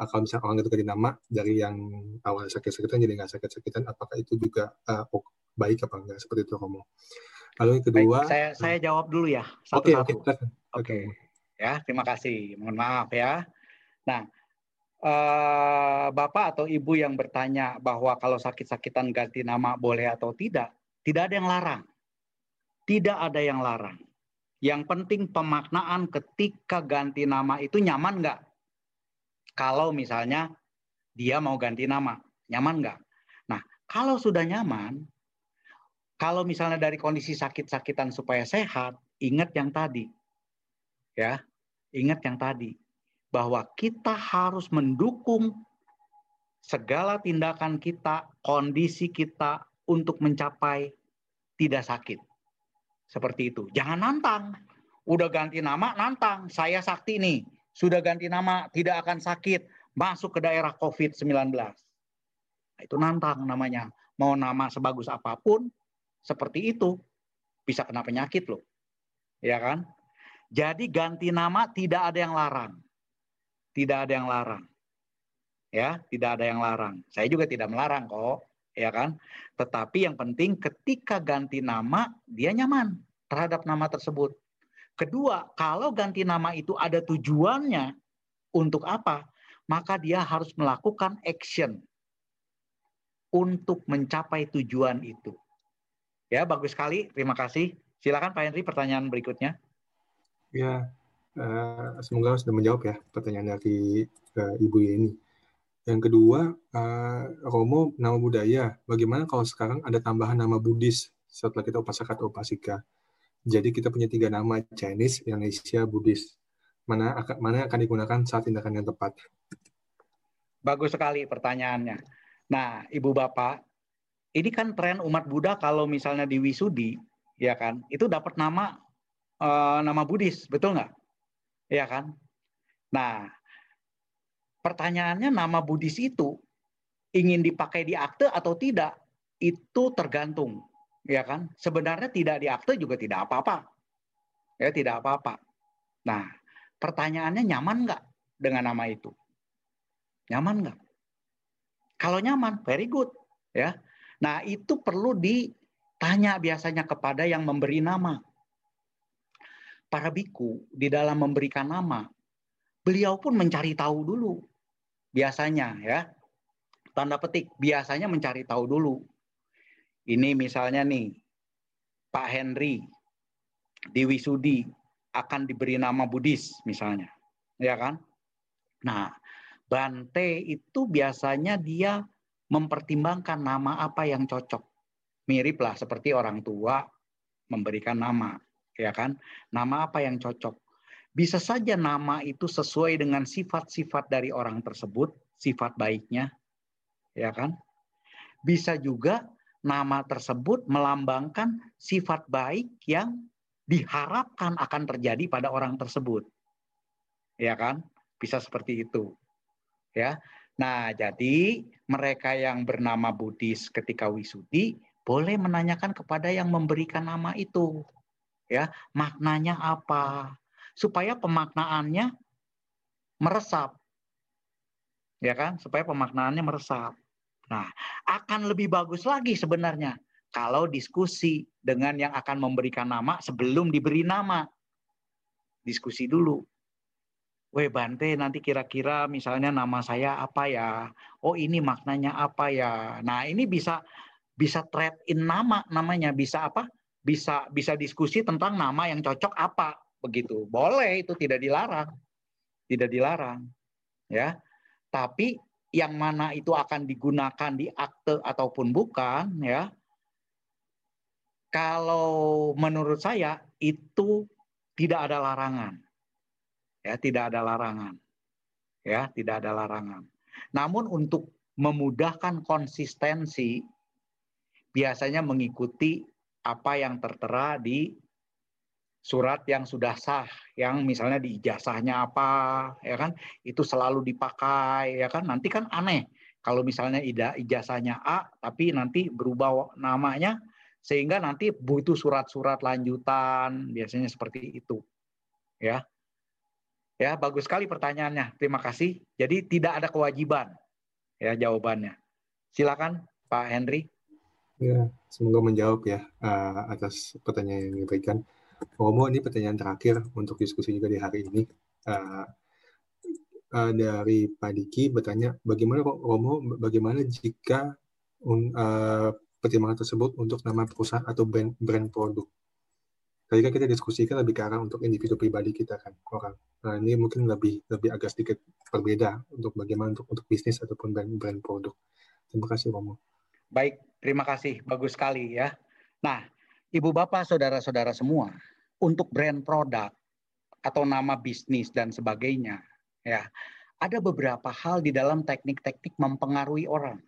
uh, kalau misalnya orang itu ganti nama dari yang awal sakit-sakitan jadi nggak sakit-sakitan apakah itu juga uh, baik apa enggak seperti itu Romo lalu yang kedua baik, saya saya jawab dulu ya satu-satu. oke okay, okay. okay. ya terima kasih. Mohon maaf ya. Nah uh, bapak atau ibu yang bertanya bahwa kalau sakit-sakitan ganti nama boleh atau tidak, tidak ada yang larang. Tidak ada yang larang. Yang penting pemaknaan ketika ganti nama itu nyaman nggak? Kalau misalnya dia mau ganti nama, nyaman nggak? Nah, kalau sudah nyaman, kalau misalnya dari kondisi sakit-sakitan supaya sehat, ingat yang tadi. Ya, ingat yang tadi bahwa kita harus mendukung segala tindakan kita, kondisi kita untuk mencapai tidak sakit. Seperti itu. Jangan nantang. Udah ganti nama, nantang. Saya sakti nih. Sudah ganti nama, tidak akan sakit. Masuk ke daerah COVID-19. Nah, itu nantang namanya. Mau nama sebagus apa pun, seperti itu. Bisa kena penyakit loh. Ya kan? Jadi ganti nama tidak ada yang larang tidak ada yang larang. Ya, tidak ada yang larang. Saya juga tidak melarang kok, ya kan? Tetapi yang penting ketika ganti nama dia nyaman terhadap nama tersebut. Kedua, kalau ganti nama itu ada tujuannya untuk apa? Maka dia harus melakukan action untuk mencapai tujuan itu. Ya, bagus sekali. Terima kasih. Silakan Pak Henry pertanyaan berikutnya. Ya, Uh, semoga sudah menjawab ya pertanyaan dari uh, Ibu ini. Yang kedua, uh, Romo nama budaya. Bagaimana kalau sekarang ada tambahan nama Buddhis setelah kita upasaka atau upasika? Jadi kita punya tiga nama Chinese, Indonesia, Buddhis. Mana akan mana akan digunakan saat tindakan yang tepat? Bagus sekali pertanyaannya. Nah, Ibu Bapak, ini kan tren umat Buddha kalau misalnya di Wisudi, ya kan, itu dapat nama uh, nama Buddhis, betul nggak? Ya kan? Nah, pertanyaannya nama Buddhis itu ingin dipakai di akte atau tidak itu tergantung, ya kan? Sebenarnya tidak di akte juga tidak apa-apa, ya tidak apa-apa. Nah, pertanyaannya nyaman nggak dengan nama itu? Nyaman nggak? Kalau nyaman, very good, ya. Nah, itu perlu ditanya biasanya kepada yang memberi nama para biku di dalam memberikan nama, beliau pun mencari tahu dulu. Biasanya ya, tanda petik, biasanya mencari tahu dulu. Ini misalnya nih, Pak Henry di Wisudi akan diberi nama Buddhis misalnya, ya kan? Nah, Bante itu biasanya dia mempertimbangkan nama apa yang cocok. Mirip lah seperti orang tua memberikan nama ya kan? Nama apa yang cocok? Bisa saja nama itu sesuai dengan sifat-sifat dari orang tersebut, sifat baiknya, ya kan? Bisa juga nama tersebut melambangkan sifat baik yang diharapkan akan terjadi pada orang tersebut. Ya kan? Bisa seperti itu. Ya. Nah, jadi mereka yang bernama Buddhis ketika wisudi boleh menanyakan kepada yang memberikan nama itu ya maknanya apa supaya pemaknaannya meresap ya kan supaya pemaknaannya meresap nah akan lebih bagus lagi sebenarnya kalau diskusi dengan yang akan memberikan nama sebelum diberi nama diskusi dulu Weh Bante nanti kira-kira misalnya nama saya apa ya? Oh ini maknanya apa ya? Nah ini bisa bisa trade in nama namanya bisa apa? Bisa bisa diskusi tentang nama yang cocok apa begitu boleh itu tidak dilarang tidak dilarang ya tapi yang mana itu akan digunakan di akte ataupun bukan ya kalau menurut saya itu tidak ada larangan. Ya, tidak ada larangan. Ya, tidak ada larangan. Namun untuk memudahkan konsistensi biasanya mengikuti apa yang tertera di surat yang sudah sah, yang misalnya di ijazahnya apa, ya kan, itu selalu dipakai, ya kan. Nanti kan aneh kalau misalnya ijazahnya A, tapi nanti berubah namanya, sehingga nanti butuh surat-surat lanjutan, biasanya seperti itu, ya. Ya, bagus sekali pertanyaannya. Terima kasih. Jadi tidak ada kewajiban, ya jawabannya. Silakan, Pak Henry. Ya, semoga menjawab ya uh, atas pertanyaan yang diberikan. Romo, ini pertanyaan terakhir untuk diskusi juga di hari ini. Uh, uh, dari Pak Diki bertanya, bagaimana Romo, bagaimana jika uh, pertimbangan tersebut untuk nama perusahaan atau brand, brand produk? Tadi kan kita diskusikan lebih ke arah untuk individu pribadi kita kan orang. Nah ini mungkin lebih lebih agak sedikit berbeda untuk bagaimana untuk untuk bisnis ataupun brand brand produk. Terima kasih Romo. Baik, terima kasih. Bagus sekali ya. Nah, Ibu Bapak, Saudara-saudara semua, untuk brand produk atau nama bisnis dan sebagainya, ya, ada beberapa hal di dalam teknik-teknik mempengaruhi orang.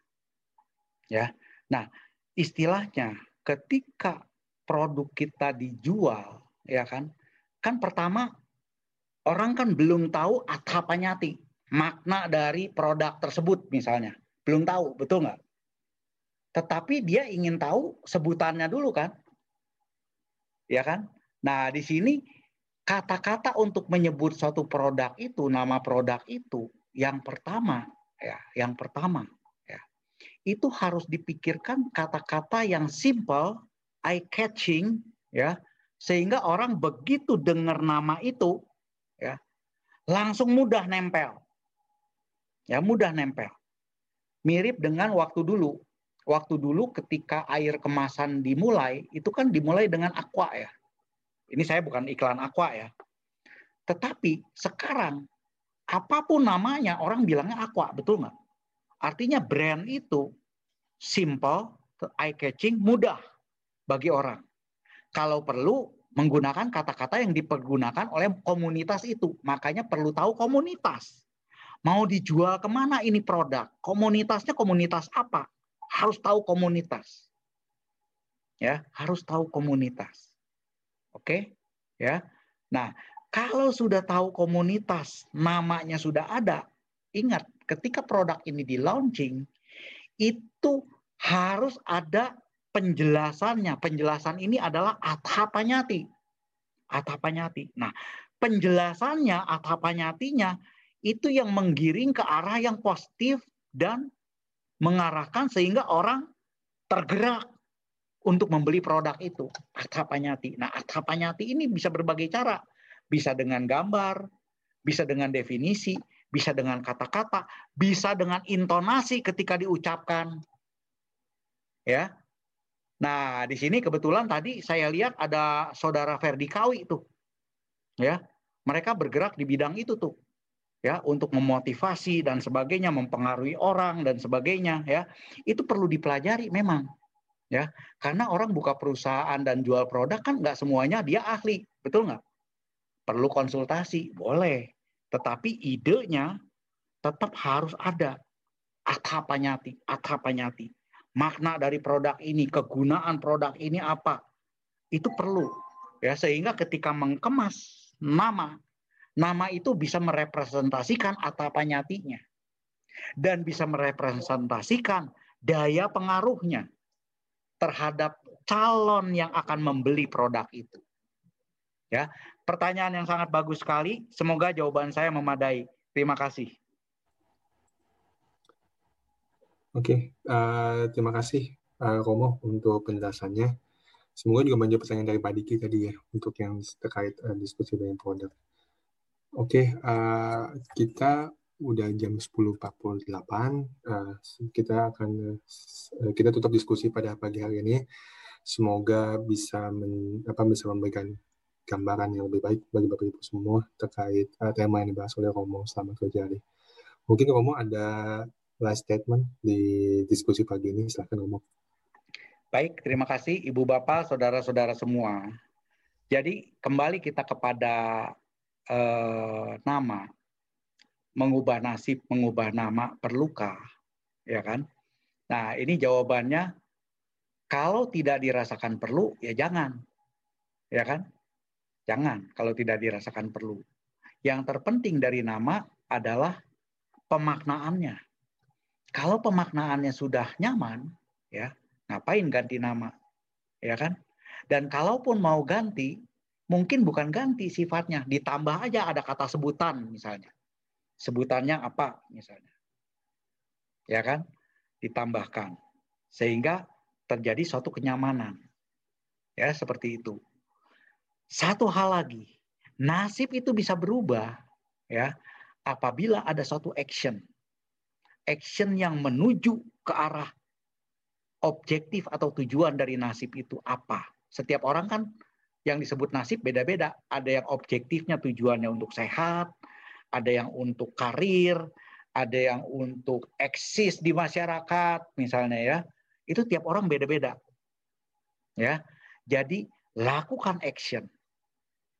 Ya. Nah, istilahnya ketika produk kita dijual, ya kan? Kan pertama orang kan belum tahu apa nyati makna dari produk tersebut misalnya. Belum tahu, betul nggak? Tetapi dia ingin tahu sebutannya dulu kan? Ya kan? Nah, di sini kata-kata untuk menyebut suatu produk itu, nama produk itu, yang pertama, ya, yang pertama, ya, itu harus dipikirkan kata-kata yang simple, eye catching, ya, sehingga orang begitu dengar nama itu, ya, langsung mudah nempel, ya, mudah nempel. Mirip dengan waktu dulu, waktu dulu ketika air kemasan dimulai, itu kan dimulai dengan aqua ya. Ini saya bukan iklan aqua ya. Tetapi sekarang apa pun namanya orang bilangnya aqua, betul nggak? Artinya brand itu simple, eye catching, mudah bagi orang. Kalau perlu menggunakan kata-kata yang dipergunakan oleh komunitas itu. Makanya perlu tahu komunitas. Mau dijual ke mana ini produk? Komunitasnya komunitas apa? Harus tahu komunitas. Ya, harus tahu komunitas. Oke? Ya. Nah, kalau sudah tahu komunitas, namanya sudah ada, ingat ketika produk ini di launching itu harus ada penjelasannya. Penjelasan ini adalah atapanyati. Atapanyati. Nah, penjelasannya, atapanyatinya itu yang menggiring ke arah yang positif dan mengarahkan sehingga orang tergerak untuk membeli produk itu. Atapanyati. Nah, atapanyati ini bisa berbagai cara. Bisa dengan gambar, bisa dengan definisi, bisa dengan kata-kata, bisa dengan intonasi ketika diucapkan. Ya. Nah, di sini kebetulan tadi saya lihat ada saudara Ferdi Kawi itu. Ya. Mereka bergerak di bidang itu tuh ya untuk memotivasi dan sebagainya mempengaruhi orang dan sebagainya ya. Itu perlu dipelajari memang ya. Karena orang buka perusahaan dan jual produk kan nggak semuanya dia ahli betul nggak? Perlu konsultasi boleh. Tetapi idenya tetap harus ada. Atapanyati atapanyati makna dari produk ini kegunaan produk ini apa? Itu perlu ya. Sehingga ketika mengemas nama Nama itu bisa merepresentasikan atapanyatinya. Dan bisa merepresentasikan daya pengaruhnya terhadap calon yang akan membeli produk itu. Ya, pertanyaan yang sangat bagus sekali. Semoga jawaban saya memadai. Terima kasih. Oke, uh, terima kasih uh, Romo untuk penjelasannya. Semoga juga menjawab pertanyaan dari Pak Diki tadi ya untuk yang terkait uh, diskusi dengan produk. Oke, uh, kita udah jam 10.48. Uh, kita akan uh, kita tutup diskusi pada pagi hari ini. Semoga bisa men, apa bisa memberikan gambaran yang lebih baik bagi Bapak Ibu semua terkait uh, tema yang dibahas oleh Romo selama kerja hari. Mungkin Romo ada last statement di diskusi pagi ini. Silahkan Romo. Baik, terima kasih Ibu Bapak, Saudara-saudara semua. Jadi kembali kita kepada eh, nama, mengubah nasib, mengubah nama perlukah, ya kan? Nah ini jawabannya kalau tidak dirasakan perlu ya jangan, ya kan? Jangan kalau tidak dirasakan perlu. Yang terpenting dari nama adalah pemaknaannya. Kalau pemaknaannya sudah nyaman, ya ngapain ganti nama, ya kan? Dan kalaupun mau ganti, mungkin bukan ganti sifatnya, ditambah aja ada kata sebutan misalnya. Sebutannya apa misalnya, ya kan? Ditambahkan sehingga terjadi suatu kenyamanan, ya seperti itu. Satu hal lagi, nasib itu bisa berubah, ya apabila ada suatu action. Action yang menuju ke arah objektif atau tujuan dari nasib itu apa. Setiap orang kan yang disebut nasib beda-beda. Ada yang objektifnya tujuannya untuk sehat, ada yang untuk karir, ada yang untuk eksis di masyarakat misalnya ya. Itu tiap orang beda-beda. Ya. Jadi lakukan action.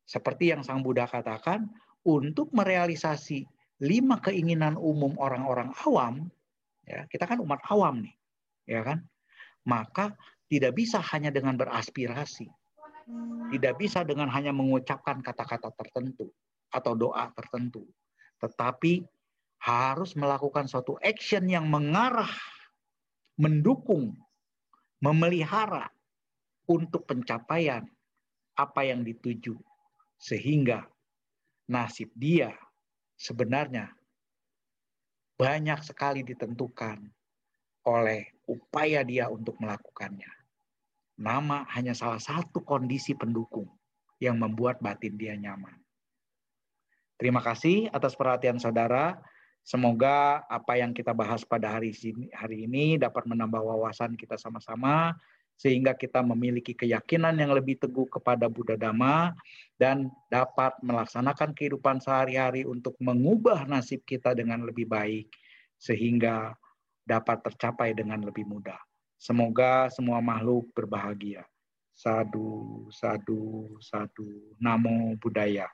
Seperti yang Sang Buddha katakan, untuk merealisasi lima keinginan umum orang-orang awam, ya kita kan umat awam nih, ya kan? Maka tidak bisa hanya dengan beraspirasi, tidak bisa dengan hanya mengucapkan kata-kata tertentu atau doa tertentu, tetapi harus melakukan suatu action yang mengarah, mendukung, memelihara untuk pencapaian apa yang dituju, sehingga nasib dia sebenarnya banyak sekali ditentukan oleh upaya dia untuk melakukannya. Nama hanya salah satu kondisi pendukung yang membuat batin dia nyaman. Terima kasih atas perhatian saudara. Semoga apa yang kita bahas pada hari ini, hari ini dapat menambah wawasan kita sama-sama sehingga kita memiliki keyakinan yang lebih teguh kepada Buddha Dhamma dan dapat melaksanakan kehidupan sehari-hari untuk mengubah nasib kita dengan lebih baik sehingga dapat tercapai dengan lebih mudah. Semoga semua makhluk berbahagia. Sadu, sadu, sadu. Namo Buddhaya.